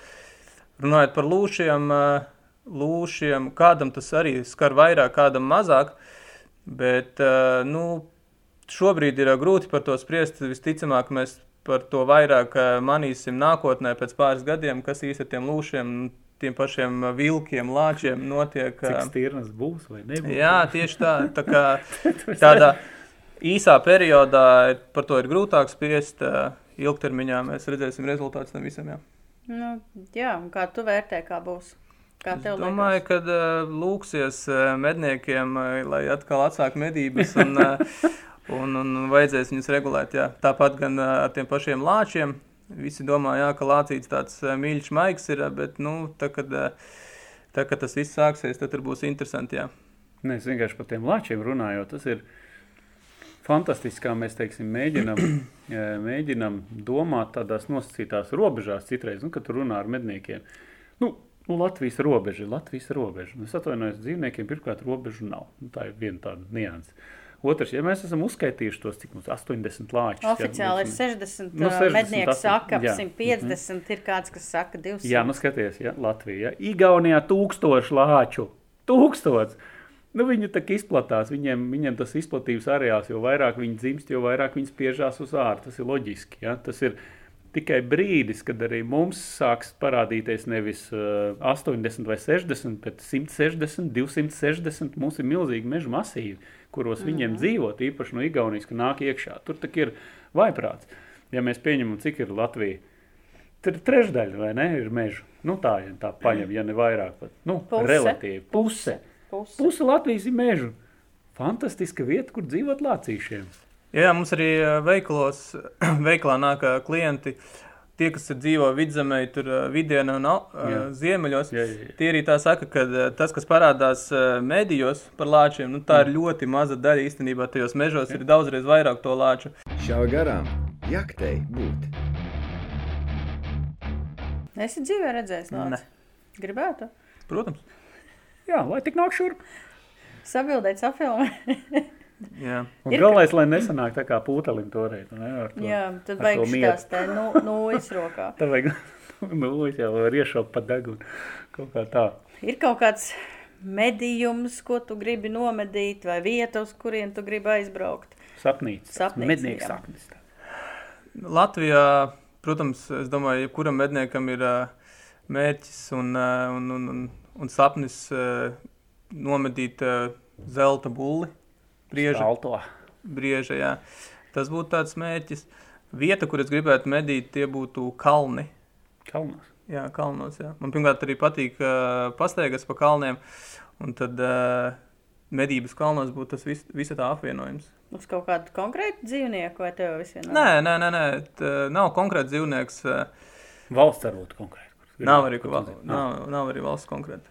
Runājot par lūšiem, uh, lūšiem, kādam tas arī skar vairāk, kādam mazāk. Bet uh, nu, šobrīd ir grūti par to spriest. Visticamāk, mēs par to vairāk manīsim nākotnē, pēc pāris gadiem, kas īsti ar tiem lūšiem, tiem pašiem vilkiem, lāčiem notiek. Cik stirnas būs vai nebūs? Jā, tieši tā. tā kā, tādā īsā periodā ir- par to ir grūtāk spriest. Ilgtermiņā mēs redzēsim rezultātus tam visam. Jā. Nu, jā, un kā tu vērtē, kā būs? Kā Es tev domāju, ka uh, lūksies medniekiem, lai atkal atsāk medības un, uh, un, un vajadzēs viņus regulēt. Jā. Tāpat gan ar tiem pašiem lāčiem. Visi domā, jā, ka lācīts tāds mīļš maigs ir, bet nu, tā, kad, tā, kad tas viss sāksies, tad tur būs interesanti. Jā. Nē, es vienkārši par tiem lāčiem runāju. Tas ir fantastiski, kā mēs teiksim, mēģinam, mēģinam domāt tādās nosacītās robežās citreiz, nu, kad runā ar medniekiem. Nu, nu, Latvijas robeža ir Latvijas robeža. Nu, Es atvainojos, dzīvniekiem pirmkārt robežu nav. Nu, tā ir viena tāda nianse. Otrs, ja mēs esam uzskaitījuši tos, cik mums 80 lāčus. Oficiāli ir ja, 60, Nu, nu, 60, mednieki tas- saka, ap jā. 150 mm. ir kāds, kas saka 200. Jā, nu skaties, ja, Latvija. Ja. Igaunijā tūkstoši lāču. Tūkstots! Nu, viņi tā kā izplatās, viņiem, viņiem tas izplatības areāls, jo vairāk viņi dzimst, jo vairāk viņi spiežās uz ārā. Tas ir loģiski. Ja? Tas ir tikai brīdis, kad arī mums sāks parādīties nevis uh, 80 vai 60, bet 160, 260. Mums ir milzīgi meža masīvi, kuros mm -hmm. viņiem dzīvot, īpaši no Igaunijas, ka nāk iekšā. Tur tak ir vaiprāts. Ja mēs pieņemam, cik ir Latvija, ir trešdaļa, vai ne? Ir meža. Nu, tā ir tā paņem, ja ne vairāk. Pat. Nu, Puse. relatīvi. Puse. Puse. Puse Latvijas ir meža. Fantastiska vieta, kur dzīvot lācīšiem. Jā, mums arī ā, veikalos, veikalā nāk ā, klienti. Tie, kas ir dzīvo vidzemē, tur vidienā un Jā. ziemeļos, Jā, jā, jā. tie arī tā saka, ka tas, kas parādās medijos par lāčiem, nu, tā ir ļoti maza daļa īstenībā. Tajos mežos ir daudzreiz vairāk to lāču. Šā garām jaktei būt. Esi dzīvē redzējis, Ne. Lācis? Gribētu? Protams. Jā, lai tik nāk šurp. Sabildēt, safilmēt. Jā. Un Ir- galvenais, lai nesanāk tā kā pūtelim toreiz. Ne, to- Jā, tad vajag šitās te nu, nūjas rokā. Tā vajag, nu, es jau var iešaukt pa degunu. Kaut kā tā. Ir kaut kāds medījums, ko tu gribi nomedīt, vai vieta, uz kurien tu gribi aizbraukt. Sapnīts. Sapnīca, Mednieks jā. sapnis. Latvijā, protams, es domāju, jebkuram medniekam ir ā, mērķis un, ā, un, un, un, un sapnis ā, nomedīt zelta bulli. Priežu. Alto. brieža. Jā. Tas būtu tāds mērķis. Vieta, kur es gribētu medīt, tie būtu kalni. Kalnos. Jā, kalnos. Jā. Man pirmkārt arī patīk uh, pastaigās pa kalniem. Un tad uh, medības kalnos būtu tas vis, visa tā apvienojums. Uz kaut kādu konkrētu dzīvnieku vai tev visiem? Nē, nē, nē, nē tā nav konkrēts dzīvnieks. Uh, valsts var būt konkrēti. Nav arī, val, nav, nav arī valsts konkrēti.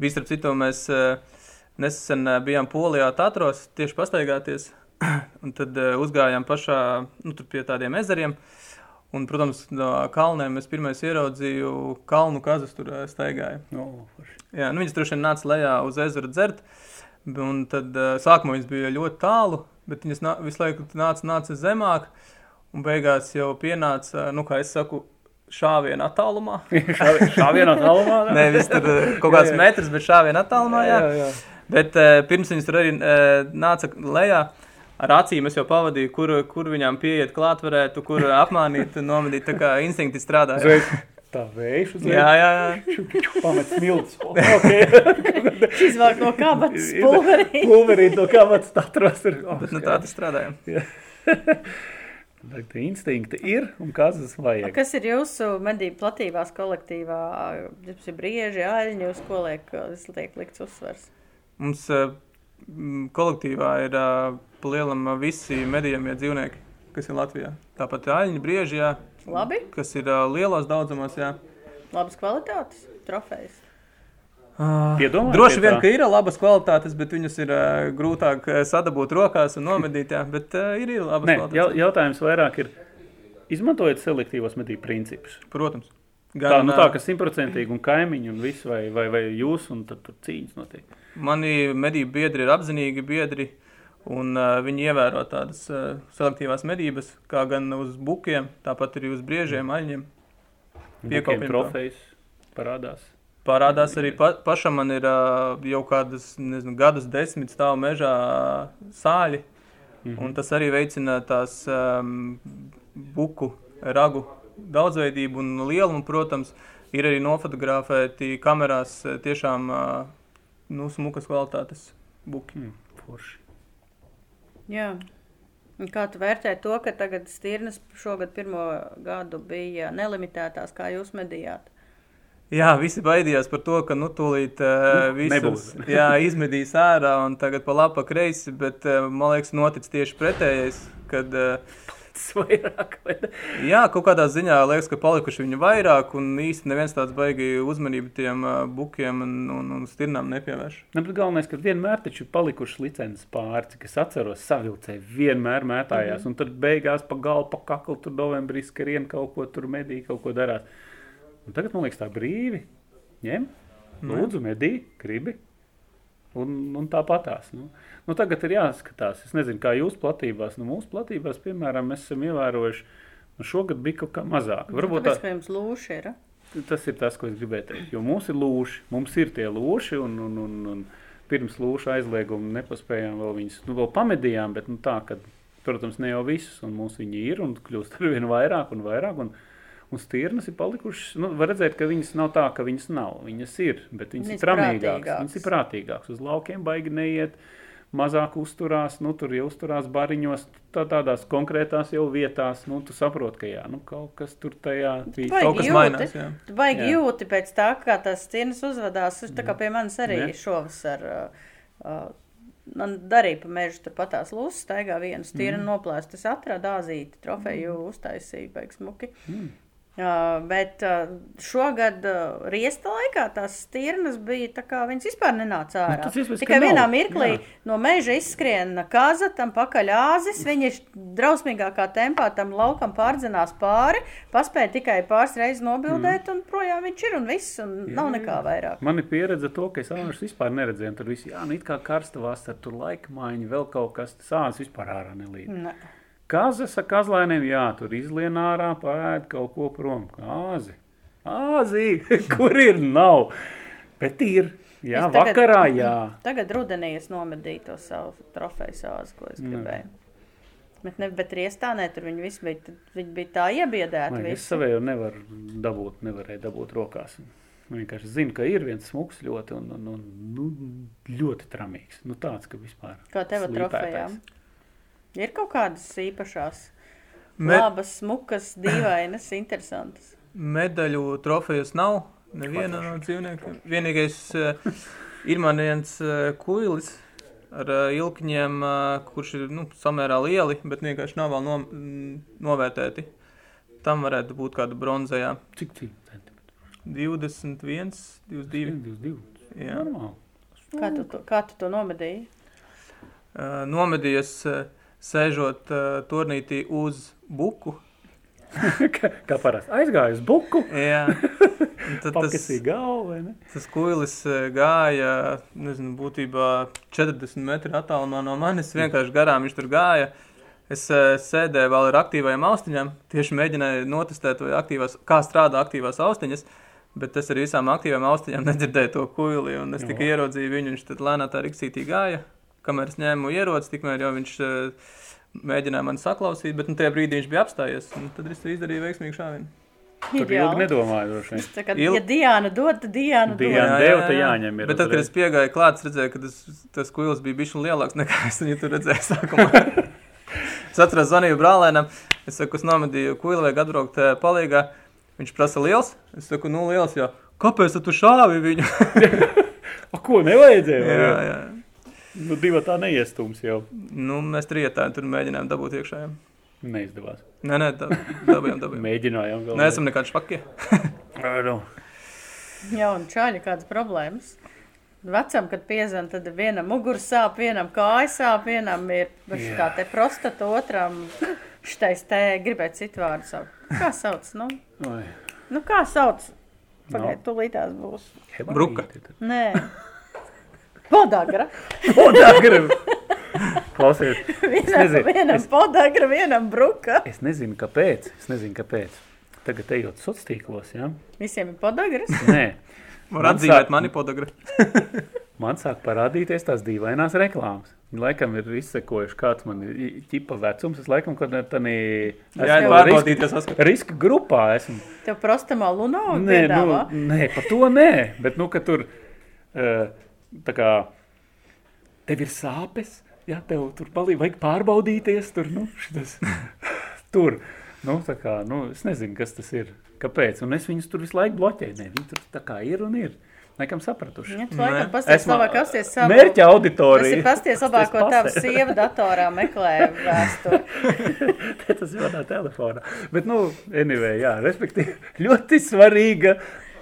Bija starp citu, mēs uh, nesen bijām Polijā, Tatros, tieši pastaigāties. un tad uzgājām pašā nu, pie tādiem ezeriem. Un, protams, no kalniem es pirmais ieraudzīju kalnu kazas, tur staigāju. No, Jā, nu, viņas droši vien nāca lejā uz ezera dzert. Un tad sākumā viņas bija ļoti tālu, bet viņas nā, visu laiku nāca, nāca zemāk. Un beigās jau pienāca, nu, kā es saku, šāvienu attālumā. šāvienu attālumā? Nevis tur kaut kāds metrs, bet šāvienu attālumā. Jā. Jā, jā. Bet uh, pirms viņas tur arī uh, nāca lejā. Ar acīm es jau pavadīju, kur, kur viņām pieiet klāt varētu, kur apmānīt, nomedīt, tā kā instinkti strādāja. Tā vējš uz Jā, jā, jā. Pamet smilts. Okay. Izvāk no kabatas pulverīt. Pulverīt no kabatas tatros ir. Oh, Bet, nu tā tas strādājam. Tā instinkti ir un kazas vajag. Kas ir jūsu medību platībās kolektīvā? Jums ir brieži, aļņi, uz ko liek, liek likts uzsvers? Mums uh, kolektīvā ir uh, palielam visi medījumie dzīvnieki, kas ir Latvijā. Tāpat aļņi, brieži, jā, Labi. kas ir uh, lielos daudzumos. Jā. Labas kvalitātes trofejas. Uh, droši vien, tā. ka ir labas kvalitātes, bet viņus ir uh, grūtāk sadabūt rokās un nomedīt. Jā, bet uh, ir, ir labas Nē, kvalitātes. jau, jautājums vairāk ir, izmantojot selektīvos medību principus. Protams. Tā, nu, tā ka simtprocentīgi un kaimiņi un viss, vai, vai, vai jūs, un tad tur cīņas notiek. Mani medību biedri ir apzinīgi biedri, un uh, viņi ievēro tādas uh, selektīvās medības, kā gan uz bukiem, tāpat arī uz briežiem, aļņiem. Bukiem Piekopiem tā. trofejas parādās. Parādās arī pa, pašam, man ir uh, jau kādas nezinu, gadus, desmit stāv mežā sāļi, Mhm. un tas arī veicina tās um, buku ragu daudzveidību un lielumu, protams. Ir arī nofotografēti kamerās tiešām uh, nu, smukas kvalitātes buki. Hmm, forši. Jā. Un Kā tu vērtē to, ka tagad stirnas šogad pirmo gadu bija nelimitētās, kā jūs medījāt? Jā, visi baidījās par to, ka nu, tūlīt uh, visas nebūs. jā, izmedīs ārā un tagad pa labi, pa kreisi, bet uh, man liekas, notic tieši pretējais. Kad, uh, Vairāk, vai ne? jā, kaut kādā ziņā liekas, ka palikuši viņi vairāk un īsti neviens tāds baigi uzmanību tiem bukiem un, un, un stirnām nepievērš. Ne, bet galvenais, ka vienmēr taču ir palikušas licences pāri, cik es atceros, savilcēji vienmēr mētājās, mm -hmm. un tad beigās pa galu, pa kaklu tur novembrī skrien kaut ko tur medī, kaut ko darās. Un tagad man liekas tā brīvi, ņem, lūdzu, medī, gribi, un, un tāpatās. Nu. Nu, tagad ir jāskatās, es nezinu, kā jūs platībās, nu mūsu platībās, piemēram, mēs esam ievērojuši, nu šogad bija kaut kā mazāk. Varbūt tā, Tāpēc, ka jums lūši ir. Tas ir tas, ko es gribēju teikt. Jo mums ir lūši, mums ir tie lūši, un, un, un, un pirms lūša aizlieguma nepaspējām vēl viņus, nu, vēl pamedījām, bet nu, tā, ka, protams, ne jau visus, un mums viņi ir, un kļūst ar vien vairāk un vairāk, un, un stirnas ir palikušas, nu, var redzēt, ka viņas nav tā, ka viņas nav, viņas ir, bet viņas Viņas ir tramīgākas, viņas ir prātīgākas, uz laukiem baigi neiet, mazāk uzturās, nu, tur jau uzturās bariņos, tā, tādās konkrētās jau vietās, nu, tu saproti, ka jā, nu, kaut kas tur tajā bija. Kaut kas jūti. mainās, jā. Tu baigi Jā. jūti pēc tā, kā tās stirnas uzvedās. Tā kā pie manis arī Ne? šovasar. Uh, uh, Man darīja pa mežu, tur patās lūsas, staigā viena stirna mm. noplēsta. Es atradu dāzīti, trofeju mm. uztaisīju, beigas muki. Mm. Uh, bet uh, šogad uh, riesta laikā tās stirnas bija tā kā viņas vispār nenāca ārā. Nu, tas iespējams, ka Tikai vienā nav. mirklī Jā. no meža izskrien kaza, tam pakaļ āzis. Viņi drausmīgākā tempā tam laukam pārdzinās pāri, paspēja tikai pāris reizes nobildēt, mm. un projām viņš ir un viss, un nav nekā vairāk. Man ir pieredze to, ka es ātrus vispār neredzēju. Tur viss, jā, nu it kā karsta vasara, tur laika maiņa, vēl kaut kas tāds sācis vispār ārā nelīd. Ne. Kazas ar kazlainiem, jā, tur izlien ārā, pēd kaut ko prom. Kāzi, āzi, kur ir, nav, bet ir. Jā, Es tagad- vakarā, jā. Tagad rudenī es nomedīju to savu trofeju sāzi, ko es gribēju. Bet, ne, bet riestā ne, tur viņi visi bija, viņi bija tā iebiedēti. Vai, es savēju nevaru dabūt, nevarēju dabūt rokās. Vienkārši zinu, ka ir viens smuks ļoti, un, un, un nu, ļoti tramīgs. Nu, tāds, ka vispār. Kā tev ar slīpētais. Ir kaut kādas īpašās, Me- labas, smukas, dīvainas, interesantas. Medaļu trofejas nav. Neviena no dzīvniekiem. Vienīgais uh, ir man viens uh, kuilis ar uh, ilkņiem, uh, kurš ir nu, samērā lieli, bet vienkārši nav vēl mm, novērtēti. Tam varētu būt kāda bronzējā. Cik cik centimetri? 21, 22. 22. Jā. Normāli. Kā tu to, kā tu to nomedīji? Uh, nomedījies uh, sēžot uh, turnītī uz buku. kā, kā parasti aizgāju uz buku, Jā. Tad tas, vai ne? tas kuilis eh, gāja, nezinu, būtībā 40 metru attālumā no manis. Vienkārši garām viņš tur gāja. Es eh, sēdēju vēl ar aktīvajām austiņām, tieši mēģināju notestēt, aktīvās, kā strādā aktīvās austiņas. Bet es ar visām aktīvām austiņām nedzirdēju to kuili, un es tikai Jā. ieraudzīju viņu. Viņš tad lēnā tā riksītī gāja. Kamēr es ņēmu ieroci, tikmēr jau viņš eh, mēģināja mani saklausīt, bet nu, tajā brīdī viņš bija apstājies. un Tad es izdarīju veiksmīgu šāvienu. Tur ilgi nedomāju, droši vien. Tā kā, Il- ja Diana dod, tad Diana dod. Diana. Jā, deva, tad jāņem ir Bet tad, kad es piegāju klāt, es redzēju, ka tas, tas kuils bija bijis lielāks nekā es viņu tur redzēju sākumā. es atceros, zvanīju brālēnam, es saku, es nomedīju kuili, vajag atbraukt eh, palīgā. Viņš prasa liels, es saku, nu liels, jo kāpēc tu šāvi viņu? A, ko nevajadzēja? jā, jā. Nu, divi tā neiestums jau. Nu, mēs trietā tur mēģinājām dabūt iekšā. Neizdevās. Nē, nē, dab, dabījām, dabījām. Mēģinājām vēl. Neesam nekādi špakie. Nu, Jā, un čāļi kādas problēmas. Vecam, kad piezvan, tad vienam muguras sāp, vienam kājas sāp, vienam ir kā te prostata, otram šitais te gribēt citu vārdu saukt. Kā sauc? Nu, oi. nu kā sauc? No. Pagaid, tu lītās būs. Bruka. Nē. Podagra. Grib. Klausies, Vienam, nezinu, vienam es- podagra, vienam bruka. es nezinu, kāpēc. Es nezinu, kāpēc. Tagad ejot sociālos tīklos, ja? Visiem ir podagras. Nē, Var Man atzīmēt sāk- mani podagri. man sāk parādīties tās dīvainās reklāmas. Viņi laikam ir izsekojuši, kāds man ir ķipa vecums. Es laikam, kad tādā Jā, pārbaudīt, kas atskatās. riska grupā esmu. Tev prostamā luno Nē, nu, piedāvā. nē, par to nē. Bet, nu, ka tur uh, tā kā tev ir sāpes, ja tev tur palīdz, vajag pārbaudīties, tur, nu, šitas, tur. Nu, tā kā, nu, es nezinu, kas tas ir, kāpēc. Un es viņus tur visu laiku bloķēju. Nē, viņi tur tā kā ir un ir. Laikam sapratuši. Nē. laikam pasties labāk, pasties savu. Mērķa Tas ir auditorija. pasties labāk, ko tava sieva datorā meklē vēsturi. tas ir manā telefonā. Bet, nu, anyway, jā, respektīvi, ļoti svarīga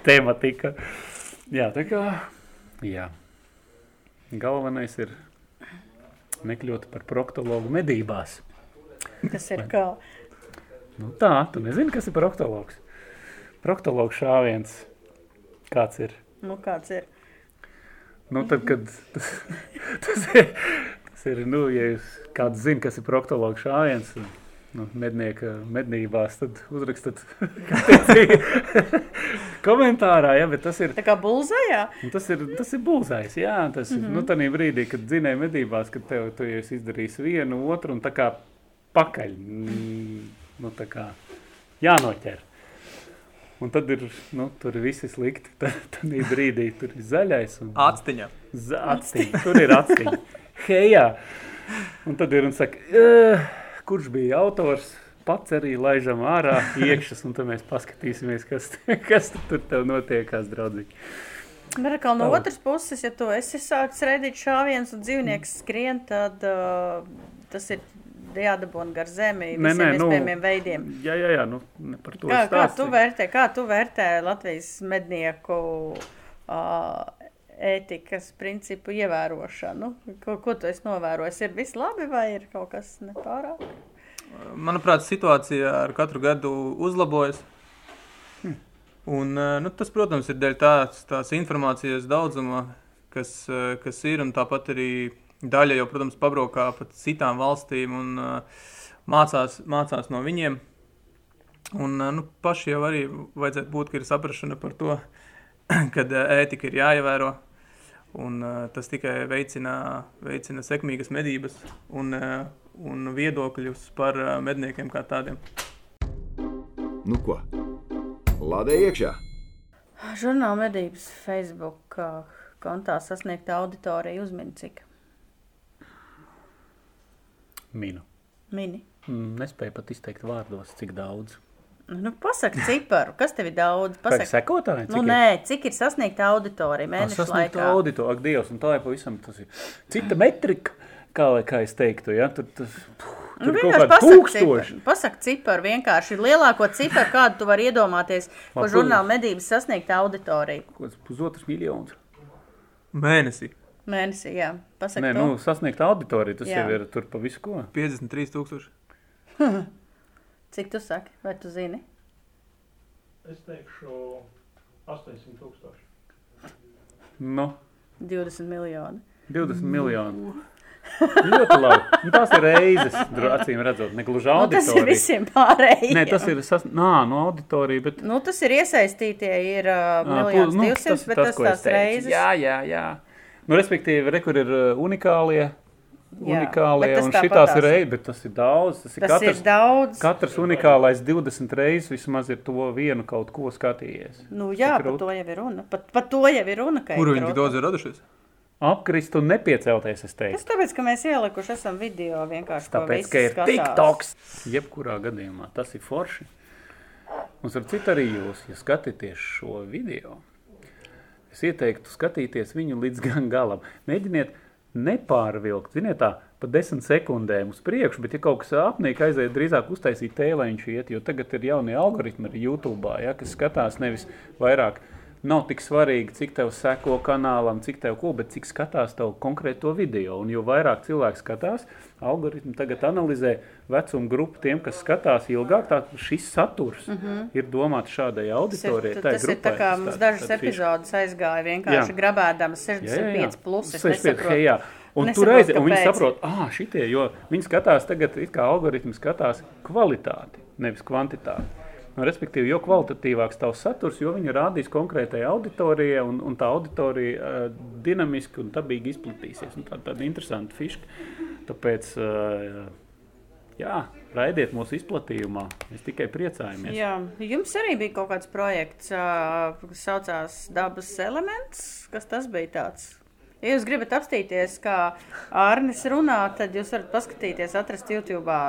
tematika. Jā, tā kā, jā. Galvenais ir nekļūt par proktologu medībās. Tas ir kā. Nu, tā, tu nezini, kas ir proktologs. Proktologs šāviens. Kāds ir? Nu, kāds ir? Nu, tad, kad tas, tas ir, tas ir, nu, ja jūs kāds zina, kas ir proktologs šāviens, nu, mednieka mednībās, tad uzrakstat komentārā, ja, bet tas ir, Tā kā bulzējā. nu, tas ir, tas ir bulzājs, jā, tas ir, nu, tādā brīdī, kad zinēja medībās, kad tev, tu jau esi izdarījis vienu, otru un tā kā pakaļ, mm, nu, tā kā jānoķer. Un tad ir, nu, tur ir visi slikti, tad, tad brīdī tur ir zaļais un Atstiņā. Atstiņa. Tur ir atstiņa. Hejā. Un tad ir un saka, "Eh, kurš bija autors? Pats arī laižam ārā iekšas, un tad mēs paskatīsimies, kas, kas tur tev notiekās, draudzīgi. Bet no Tā. otras puses, ja tu esi sācis redzēt šāviens un dzīvnieks skrien, tad uh, tas ir jādabūna gar zemi Nē, visiem nē, nu, iespējamiem veidiem. Jā, jā, jā, nu, ne par to Kā, es kā, tu vērtē, kā tu vērtē Latvijas mednieku uh, ētikas principu ievērošanu? Ko, ko tu esi novērojis? Ir viss labi vai ir kaut kas nepārāk? Manuprāt, situācija ar katru gadu uzlabojas. Un, eh, nu, tas, protams, ir dēļ tās, tās informācijas daudzuma, kas, eh, kas ir. un Tāpat arī daļa jau, protams, pabraukā pa citām valstīm un eh, mācās, mācās no viņiem. Un, nu, paši jau arī vajadzētu būt, ka ir saprašana par to, ka ētika ir jāievēro. Un, uh, tas tikai veicina, veicina sekmīgas medības un, uh, un viedokļus par uh, medniekiem kā tādiem. Nu ko? Lādē iekšā! Žurnāla medības Facebook kontā sasniegta auditorija uzmini cik. Minu. Mini. Mm, nespēju pat izteikt vārdos, cik daudz. Nu, pasaki ciparu, kas tev ir daudz? Kā Pasaki, sekotāji? nu, nē, cik ir sasniegta auditorija mēneša Sasniegta laikā? auditorija, ak, Dievs, un tā ir pavisam tas ir cita metrika, kā, lai- kā es teiktu, ja, tur tas, puh, Nu, tur kaut vienkārši tūkstoši. ciparu. Pasaki ciparu vienkārši. Lielāko ciparu, kādu tu vari iedomāties, ko žurnāla medības sasniegta auditorija. Kaut kāds pusotrs miljonus. Mēnesī Mēnesī, jā. Pasaki Nē, to. nu, sasniegta auditorija, tas Jā. jau ir tur pa visu ko. 53,000. Cik tu saki? Vai tu zini? Es teikšu 800 tūkstoši. Nu, 20 miljoni. 20 miljoni. Ļoti labi. Nu, tās ir reizes, acīm redzot, ne gluži Nu, tas ir auditorija. visiem pārējiem. Nē, tas ir sas... Nā, no auditorija, bet... Nu, tas ir iesaistītie, ir uh, Ā, miljons nu, divsimt, bet tas es tās reizes. Jā, jā, jā. Nu, respektīvi, re, kur ir uh, unikālie, unikālie, tas un šitās tās ir reizes, bet tas ir daudz. Tas ir Tas katrs, ir daudz. katrs unikālais 20 reizes vismaz ir to vienu kaut ko skatījies. Nu, jā, par to jau ir runa. Pat, pat to jau ir runa. Kur viņi krūti. daudz ir radušies? Apkrist un nepiecelties, es Tas teiktu. tāpēc, ka mēs ielikuši esam video vienkārši. Tāpēc, ka ir skatās. TikToks. Jebkurā gadījumā tas ir forši. Un ar citu arī jūs, ja skatāties šo video, es ieteiktu skatīties viņu līdz gan galam. Mēģiniet nepārvilkt, ziniet, tā pa desmit sekundēm uz priekšu, bet ja kaut kas apnīk, aiziet drīzāk uztaisīt tēlē, viņš iet, jo tagad ir jaunie algoritmi arī YouTube, ja, kas skatās nevis vairāk. Nav tik svarīgi, cik tev seko kanālam, cik tev ko, bet cik skatās tev konkrēto video. Un jo vairāk cilvēku skatās, algoritmi tagad analizē vecumu grupu tiem, kas skatās ilgāk, tā šis saturs mm -hmm. ir domāts šādai Tas auditorijai. ir, tai tas ir tā grupai. kā Tas mums tā- dažas fiša. epizodes aizgāja vienkārši Jā. jā. 65 plus. Es 65, nesaprotu. hei, jā. Un tur nesaprotu, aiziet, un viņi saprot, ah, šitie, jo viņi skatās tagad, it kā algoritmi skatās kvalitāti, nevis kvantitāti. Nu, respektīvi, jo kvalitatīvāks tavs saturs, jo viņi rādīs konkrētai auditorijai, un, un tā auditorija uh, dinamiski un dabīgi izplatīsies. Un Tā ir tāda interesanta fiška. Tāpēc, uh, jā, raidiet mūsu izplatījumā. Mēs tikai priecājamies. Jā, jums arī bija kaut kāds projekts, ā, kas saucās Dabas elements. Kas tas bija tāds? Ja jūs gribat apstīties, kā Arnis runā, tad jūs varat paskatīties, atrast YouTube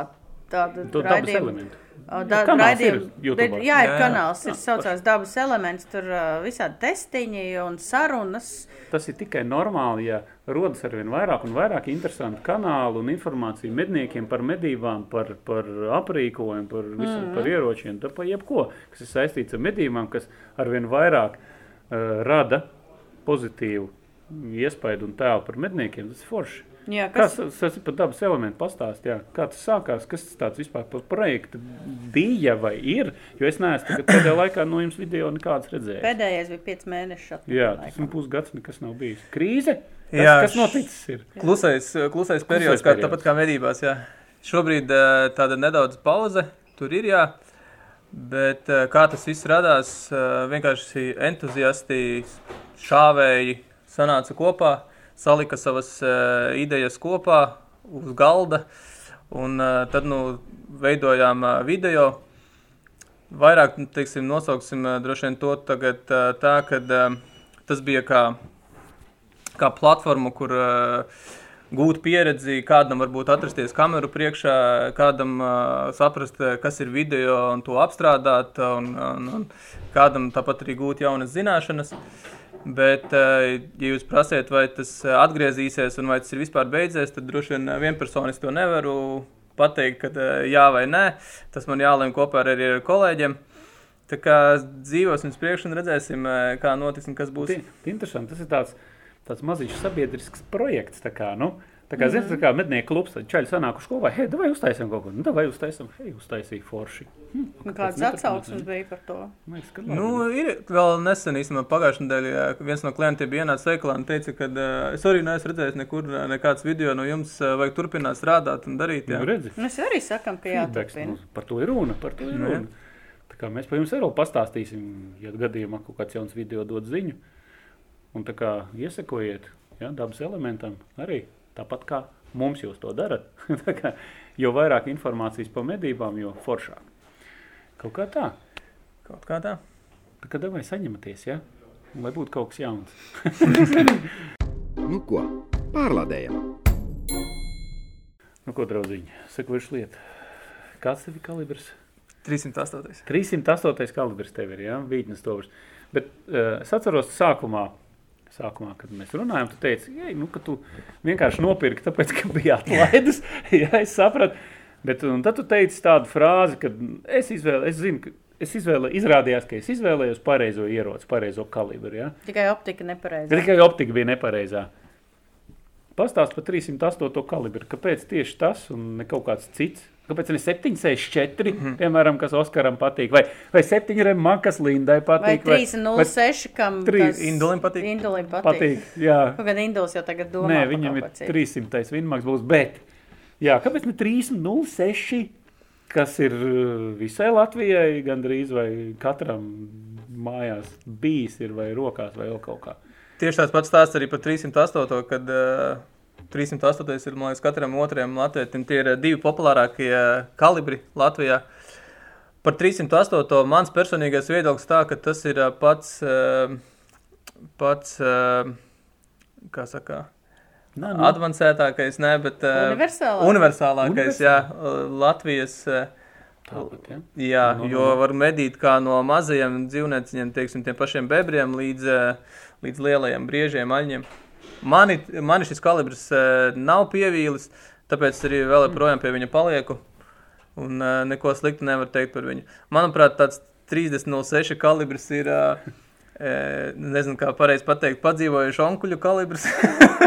tādu raidījumu. Jā, Da, kanāls raidījumu. ir. Bet, jā, ir Jā, jā. kanāls, ir Ah, saucās dabas elements, tur ā, visādi testiņi un sarunas. Tas ir tikai normāli, ja rodas ar vien vairāk un vairāk interesantu kanālu un informāciju medniekiem par medībām, par, par aprīkojumu, par, visu, mm. par ieročiem, tā par jebko, kas ir saistīts ar medībām, kas ar vien vairāk uh, rada pozitīvu iespaidu un tēlu par medniekiem. Tas ir forši. Jā, Kas kas, tas ir par dabas elementu pastāst? Jā. Kā tas sākās? Kas tas tāds vispār par projektu bija vai ir? Jo es neesmu pēdējā laikā no jums video nekādas redzējis. pēdējais bija 5 mēneši. atpakaļ Jā, tas ir pusgads, nekas nav bijis. Krīze? Kas, Jā, kas noticis? Ir? Klusais, klusais periods, kā, periods. tāpat kā medībās. Jā. Šobrīd eh, tāda nedaudz pauze tur ir. Jā. Bet eh, kā tas viss radās, eh, vienkārši entuziasti, šāvēji sanāca kopā, salika savas eh, idejas kopā uz galda. Un eh, tad nu, veidojām eh, video. Vairāk nu, teiksim, nosauksim eh, droši vien to tagad eh, tā, ka tas bija kā kā platformu, kur uh, gūt pieredzi, kādam varbūt atrasties kameru priekšā, kādam uh, saprast, kas ir video un to apstrādāt, un, un, un kādam tāpat arī gūt jaunas zināšanas. Bet, uh, ja jūs prasiet, vai tas eh, atgriezīsies un vai tas ir vispār beidzies, tad droši vien eh, vienpersoniski to nevaru pateikt, ka jā vai nē. Tas man jālēm kopā ar, ar kolēģiem. Tā kā dzīvosim uz priekšu un redzēsim, eh, kā notiks un kas būs. Ti- Interesanti. Tas ir tāds, tāds maziņš sabiedrisks projekts. Kā, nu, tā kā, mm -hmm. zini, tā kā mednieku klubs, tad čaļi sanākuši kopā, hei, vai uztaisam kaut ko? Nu, vai uztaisam, hei, uztaisīja forši. Hm, kāpēc Kāds atsauksmes bija par to? Ka Nu, ir vēl nesen, īstenībā, pagājušajā nedēļā viens no klientiem bija ienācis veikalā un teica, ka uh, es arī neesmu redzējis nekur uh, nekāds video no jums, uh, vajag turpināt strādāt un darīt. nu, Jā. redzi. Mēs arī sakām, ka jāturpina. mums Par to ir runa. Par to ir Nu, jā. runa. Tā kā mēs par jums arī pastāstīsim, ja gadījumā kaut kāds jauns video dod ziņu. Un tā kā iesakojiet ja, dabas elementam arī tāpat kā mums jūs to darat. Tā kā, jo vairāk informācijas par medībām, jo foršāk. Kaut kā tā. Kaut kā tā. Tā kā devai saņematies, ja? Lai būtu kaut kas jauns. Nu ko, pārlādējam! Nu, ko, draudziņi, viņš lieta. Kāds tev ir kalibrs? 308. 308. kalibrs tev ir, jā, ja? vītnes tovars. Bet uh, es atceros sākumā, sākumā, kad mēs runājām, tu teici, Jej, nu, ka tu vienkārši nopirki, tāpēc, ka bija atlaidus. jā, es sapratu. Bet tad tu teici tādu frāzi, ka es izvēlu, es zinu, ka es izvēlē, izrādījās, ka es izvēlējos pareizo ieroci, pareizo kalibru. Ja? Tikai optika nepareiza. Tikai optika bija nepareizā. Pastāst par 308 kalibru. Kāpēc tieši tas un ne kaut kāds cits? Kāpēc ne 764, mm -hmm. piemēram, kas Oskaram patīk, vai, vai 7 rēmā, kas Lindai patīk? Vai 306, kam tas Indulim patīk? Indulim patīk. patīk jā. Kāda Induls jau tagad domā. Nē, viņam ir 300 vinmaks būs, bet, jā, kāpēc ne 306, kas ir uh, visai Latvijai gandrīz vai katram mājās bijis ir vai rokās vai vēl kaut kā? Tieši tāds pats stāsts arī par 308, kad uh, 308 ir liekas, katram otrajam latvijam. Tie ir divi populārākie kalibri Latvijā. Par 308. mans personīgais viedoklis tā, ka tas ir pats, pats kā saka, Nu, Nā, nā. Advancētākais, ne, bet universālākais, universālākais jā, Latvijas. Tāpat, ja? Jā, no, jo var medīt kā no mazajiem dzīvnieciņiem, teiksim, tiem pašiem bebriem līdz, līdz lielajiem briežiem, aļņiem. Mani, mani šis kalibrs uh, nav pievīlis, tāpēc arī vēl joprojām pie viņa palieku. Un uh, neko sliktu nevar teikt par viņu. Manuprāt, tāds 30.06 kalibrs ir, uh, nezinu, kā pareizi pateikt, padzīvojuši onkuļu kalibrs.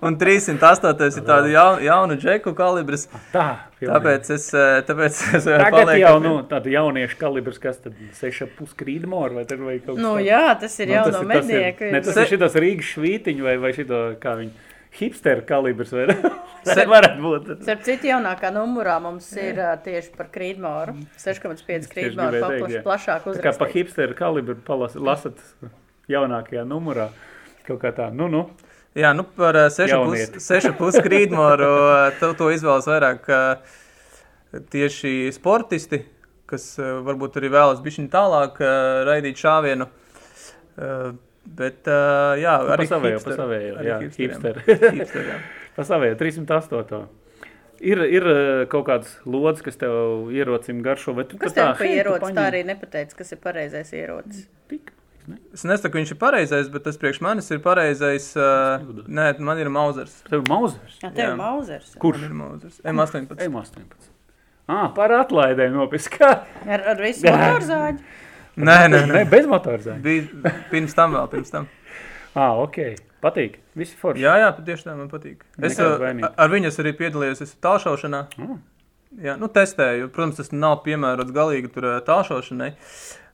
Un 308. ir tāda jauna, jauna džeku kalibrs. Tā, tāpēc es, tāpēc es Tagad palieku, jau nu, tāda jauniešu kalibrs, kas tad 6,5 krīdmora vai, vai kaut kas nu, tāds. Jā, tas ir nu, jau no mednieku. Ne, tas ir šitas Rīgas švītiņu vai, vai šito, kā viņi, hipsteru kalibrs vai ne? varētu būt. Starp citu, jaunākā numurā mums ir uh, tieši par krīdmoru. 6,5 krīdmoru paplaš, plašāk uzrakstīt. Kā pa hipsteru kalibru palas, lasat jaunākajā numurā. Kaut kā tā, nu, nu. Jā, nu par 6,5 krītmoru to, to izvēlas vairāk tieši sportisti, kas varbūt arī vēlas bišķiņu tālāk raidīt šāvienu. Bet, jā, nu, arī savējo, pa savējo, jā, hipsteri. hipsteri, jā. pa savējo, 308. Ir, ir kaut kāds lodziņš, kas tev ierocim garšo, vai tu kas tev pa ierocis? Tā arī nepateic, kas ir pareizais ierocis. Tik. Ne? Es nesaku, ka viņš ir pareizais, bet tas priekš manis ir pareizais. Uh, nē, man ir Mausers. Tev ir Mausers? Jā, tev ir Mausers. Kurš ir Mausers? M18. M18. Ah, par atlaidēm nopiskā. Ar, ar visu motorzāģi? nē, nē, nē. bez motorzāģi. Bija pirms tam vēl, pirms tam. ah, ok. Patīk. Visi forši. Jā, jā, tieši tā man patīk. Es uh, ar viņas arī piedalījos tālšaušanā. Mm. Jā, nu testēju. Protams, tas nav piemērots galīgi tur tālšaušanai.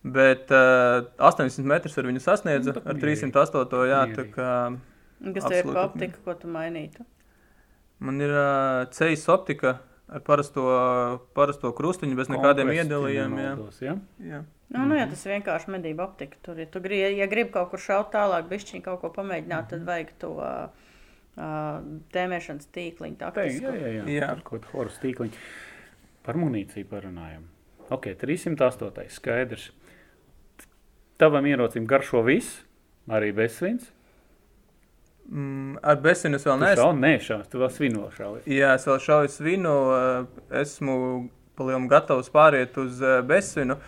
Bet uh, 80 metrus ar viņu sasniedzu nu, ar 308. Jā, tā kā, Kas tev ir pa optika, ko tu mainītu? Man ir uh, ceļš optika ar parasto, parasto krustiņu, bez nekādiem iedalījumiem. Jā. Ja? Jā. Nu, nu, jā, tas ir vienkārši medību optika. Tur, ja tu gribi, ja gribi kaut kur šaut tālāk, bišķiņ kaut ko pamēģināt, tad vajag to uh, uh, tēmēšanas tīkliņu. Taktisku. Jā, jā, jā. jā. Tur kaut horas tīkliņu. Par munīciju parunājam. Ok, 308. skaidrs. Tavam ierocim garšo viss, arī bezsvins. Mm, ar bezsvinu es vēl neesmu. Nē, šāvis, tu vēl svino šāvis. Jā, es vēl šauju svinu, esmu palielam gatavs pāriet uz bezsvinu.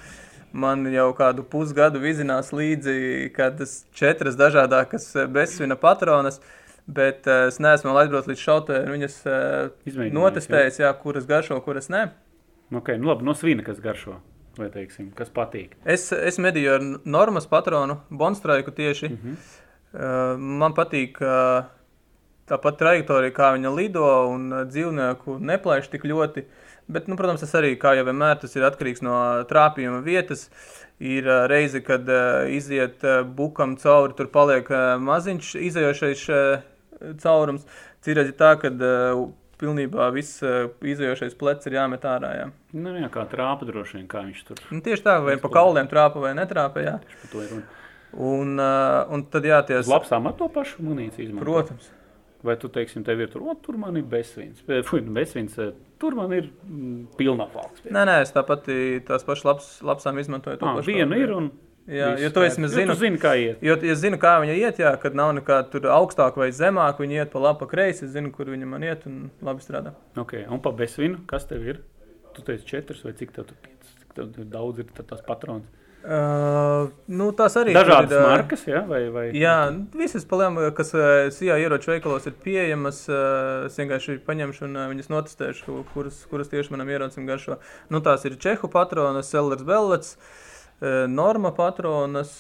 Man jau kādu pusgadu vizinās līdzi kādas četras dažādākas bezsvina patronas, bet es neesmu vēl aizbraucis līdz šautai viņas notestējis, jā, kuras garšo, kuras ne. Ok, nu labi, no svina, kas garšo vai teiksim, kas patīk? Es, es medīju ar normas patronu, bonstraiku tieši. Mm -hmm. man patīk tāpat trajektorija, kā viņa lido un dzīvnieku neplēš tik ļoti. Bet, nu, protams, tas arī, kā jau vienmēr, tas ir atkarīgs no trāpījuma vietas. Ir uh, reize, kad uh, iziet bukam cauri, tur paliek maziņš izējošais caurums. Ir tā, ka uh, pilnībā viss uh, izējošais plecs ir jāmet ārā. Jā. Nu, jā, kā trāpa droši vien, kā viņš tur. Nu, tieši tā, vai pa kauliem trāpa vai netrāpa, jā. Tieši par to ir runa. Un, uh, un tad jāties... Labs amat to pašu munīciju izmantot? Protams. Vai tu, teiksim, tev ir tur, o, tur man ir bezsvins, fuj, nu, bezsvins, tur man ir mm, pilnā falks. Nē, nē, es tāpat tās pašas labs, labsām izmantoju to ah. Vienu ir un Jā, Viss jo to es zinu. Jo tu zini, kā iet. Jo ja es zinu, kā viņa iet, jā, kad nav nekāda tur augstāka vai zemāka. Viņa iet pa labi, pa kreisi. Es zinu, kur viņa man iet un labi strādā. Okay. Un pa bezvinu, kas tev ir? Tu teici četras vai cik tev tur piecas? Cik tev daudz ir tās patronas? Uh, nu, tās arī Dažādas ir, ā, markas, jā, vai, vai? Jā, visas palielinājums, kas uh, SIA ieroču veikalos ir pieejamas, uh, es vienkārši paņemšu un uh, viņas notestēšu, kuras, kuras tieši manam ierocim garšo. Nu, tās ir Čehu patronas, Sellers Bellets, uh, Norma patronas,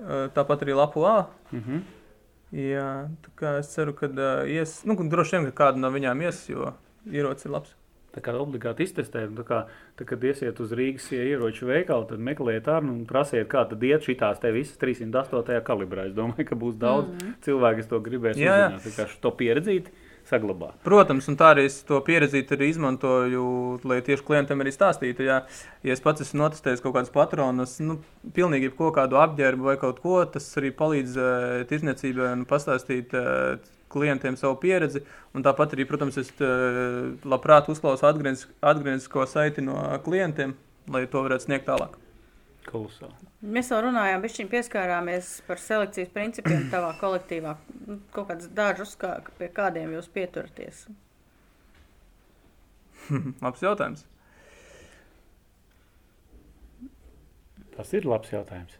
uh, tāpat arī Lapu A. Mhm. Jā, tā kā es ceru, ka uh, ies, nu, droši vien, ka kāda no viņām ies, jo ierocis ir labs. Tā kā obligāti iztestēt, un tā kā, tā, kad iesiet uz Rīgas ieroču veikalu, tad meklējiet ar un prasiet, kā tad iet šitās te visas 308. kalibrā. Es domāju, ka būs daudz mm -hmm. cilvēku, kas to gribēs Jā, jā. uzzināt. Tā kā to pieredzīt, saglabāt. Protams, un tā arī es to pieredzi arī izmantoju, lai tieši klientam arī stāstītu. Jā, ja es pats esmu notestējis kaut kādas patronas, nu, pilnīgi ko kādu apģērbu vai kaut ko, tas arī palīdz uh, tirzniecībai un pastāstīt uh, klientiem savu pieredzi. Tāpat arī, protams, es uh, labprāt uzklausu atgriez, atgrieznisko saiti no klientiem, lai to varētu sniegt tālāk. Kolosāli. Mēs jau runājām, bišķiņ pieskārāmies par selekcijas principiem tavā kolektīvā. Nu, Kaut kāds dažus, kā, pie kādiem jūs pieturaties. Labs jautājums. Tas ir labs jautājums.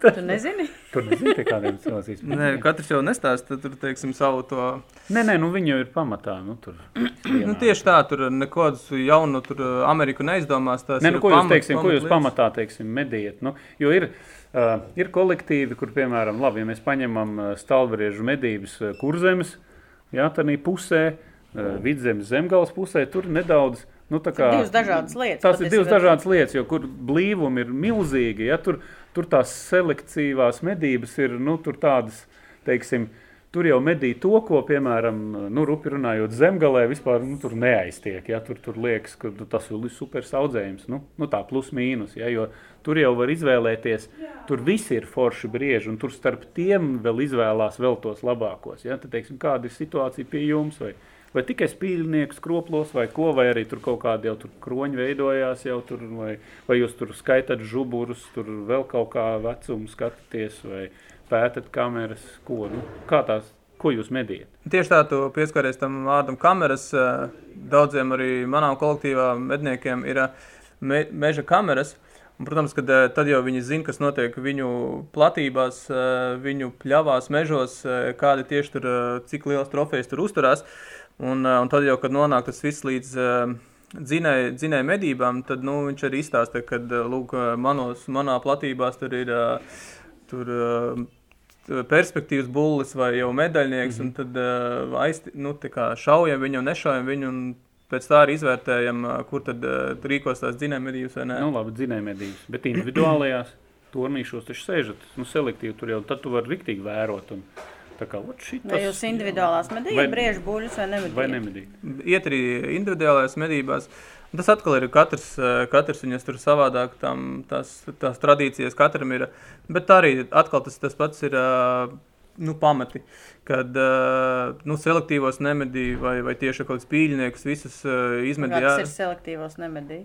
Tu nezini? Tur nezinu, pie kādiem cilvēkiem. Nē, katrs jau nestāsta tur, teiksim, savu to. Nē, nē, nu viņi jau ir pamatā. Nu, tur, Nu, tieši tā, tur nekādus jaunu tur, Ameriku neizdomās. Tas Nē, nu, ko jūs pamat- teiksim, ko jūs pamatā teiksim, medījat? Nu, jo ir, uh, ir kolektīvi, kur, piemēram, labi, ja mēs paņemam uh, stalbriežu medības uh, kurzemes, jā, tādā pusē, uh, vidzemes zemgales pusē, tur nedaudz. Nu, tā kā, divas dažādas lietas, Tās ir divas dažādas lietas, jo kur blīvumi ir milzīgi, ja tur, tur tās selektīvās medības ir nu, tādas, teiksim, tur jau medī to, ko, piemēram, nu, rupi runājot, zemgalē vispār nu, tur neaiztiek. Ja, tur, tur liekas, ka nu, tas ir super saudzējums, nu, nu tā plus mīnus, ja, jo tur jau var izvēlēties, tur visi ir forši brieži, un tur starp tiem vēl izvēlās vēl tos labākos. Ja, tad, teiksim, kāda ir situācija pie jums? Vai, vai tikai spīļnieks kroplos, vai ko, vai arī tur kaut kādi jau tur kroņi veidojās, jau tur, vai, vai jūs tur skaitat žuburus, tur vēl kaut kā vecumu skatāties, vai pētat kameras, ko, nu, kā tās, ko jūs medījat? Tieši tā, tu pieskaries tam vārdam kameras. eh, Daudziem arī manām kolektīvām medniekiem ir eh, me, meža kameras. Un, protams, ka tad jau viņi zina, kas notiek viņu platībās, eh, viņu pļavās, mežos, eh, kādi tieši tur, eh, cik liels trofejs tur uzturās. Un, eh, un tad jau, kad nonāk tas viss līdz eh, dzinēju dzinēju medībām, tad nu, viņš arī izstāsta, ka lūk, eh, manos, manā platībās tur ir tur, perspektīvas bullis vai jau medaļnieks, mm -hmm. un tad uh, aisti, nu, šaujam viņu nešaujam viņu, un pēc tā arī izvērtējam, kur tad uh, rīkos tās dzinējumedības vai nē. Nu, labi, dzinējumedības, bet individuālajās turnīšos taču sēžat, nu, selektīvi tur jau, tad tu vari riktīgi vērot. Un, Vai jūs individuālās Vai- medījat, briežu buļļus vai nemedījat? Vai nemedīt? Iet arī individuālajās medībās. Un Tas atkal ir katrs, uh, katrs viņas tur savādāk, tam, tās, tās tradīcijas katram ir. Bet arī atkal tas, tas pats ir uh, nu, pamati, kad uh, nu, selektīvos nemedī vai, vai tieši kaut kāds pīļnieks visus uh, izmedī. Kāds ir selektīvos nemedī?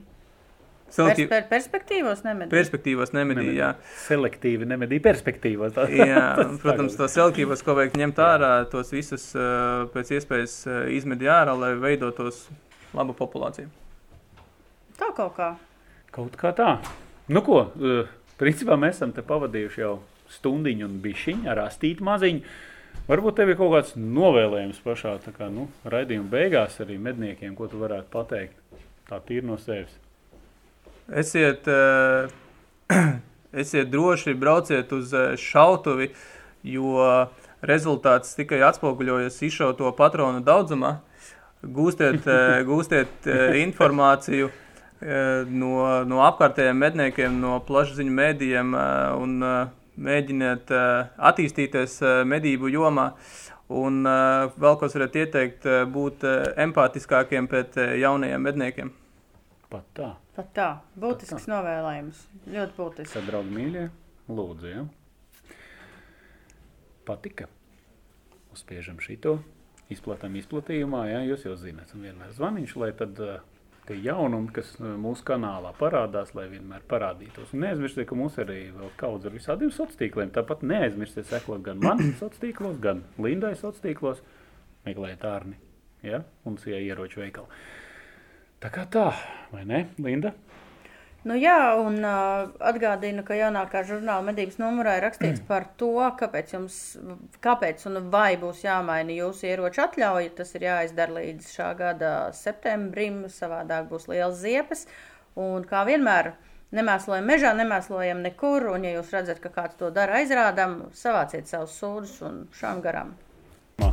Selektīv... Per, per, perspektīvos nemedī? Perspektīvos nemedī, jā. Selektīvi nemedī perspektīvos. Tā. Jā, protams, tos selektīvos, ko vajag ņemt ārā, tos visus uh, pēc iespējas uh, izmedī ārā, lai veidotos labu populāciju. Tā kaut kā. Kaut kā tā. Nu ko, uh, principā mēs esam te pavadījuši jau stundiņu un bišķiņu ar astīti maziņu. Varbūt tev ir kaut kāds novēlējums pašā kā, nu, raidījuma beigās arī medniekiem, ko tu varētu pateikt. Tā tīri no sevis. Esiet, uh, esiet droši, brauciet uz uh, šautuvi, jo rezultāts tikai atspoguļojas izšauto patronu daudzumā. Gūstiet, uh, gūstiet informāciju no, no apkārtējiem medniekiem, no plašsaziņu mēdījiem un mēģiniet attīstīties medību jomā. Un vēl ko es varētu ieteikt, būt empātiskākiem pret jaunajiem medniekiem. Pat tā. Pat tā. Būtisks novēlējums. Ļoti būtisks. Tad, draugi mīļie, lūdzu, ja? Patika. Uzspiežam šito, izplatām izplatījumā, ja? Jūs jau zināt, un vienmēr zvaniņš, lai tad uh, tie jaunumi, kas uh, mūsu kanālā parādās, lai vienmēr parādītos. Un neaizmirstiet, ka mums arī vēl kaudz ar visādiem sociāliem. Tāpat neaizmirstiet sekot gan man sociāliem tīklos, gan Lindai sociāliem tīklos. Meklējiet ārni ja? un sija ieroču veikalu. Tā kā tā, vai ne, Linda? Nu, jā, un uh, atgādinu, ka jaunākā žurnāla medības numurā ir rakstīts par to, kāpēc, jums, kāpēc un vai būs jāmaina jūsu ieroču atļauja. Tas ir jāizdara līdz šā gada septembrim, savādāk būs liels ziepes. Un kā vienmēr, nemēslojam mežā, nemēslojam nekur, un ja jūs redzat, ka kāds to dara aizrādām, savāciet savus sūdus un šām garām.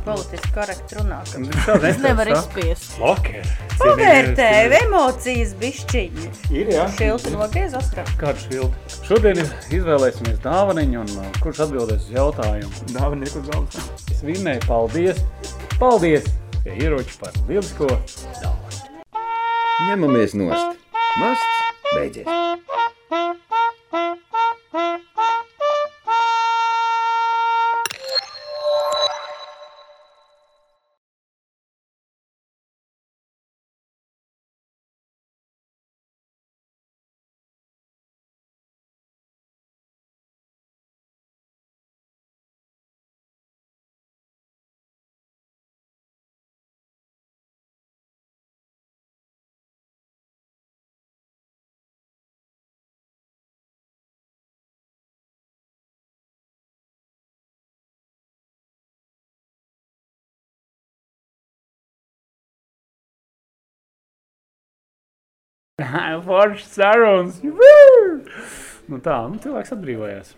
Politiski korekti runā. ka Tas nevar izspiest. Okay. Pavērtē emocijas bišķiņi. Ir, jā. Šilti nogriez, Oskar. Kādu šilti? Šodien iz- izvēlēsimies dāvaniņu, un uh, kurš atbildēs uz jautājumu? Dāvinieku galvas. Es vinnēju, paldies! Paldies! Pie ieroči par lielisko dāvanu. Ņemamies nost. Masts beidzies. Foršs sarunas! Nu tā, nu cilvēks atbrīvojās.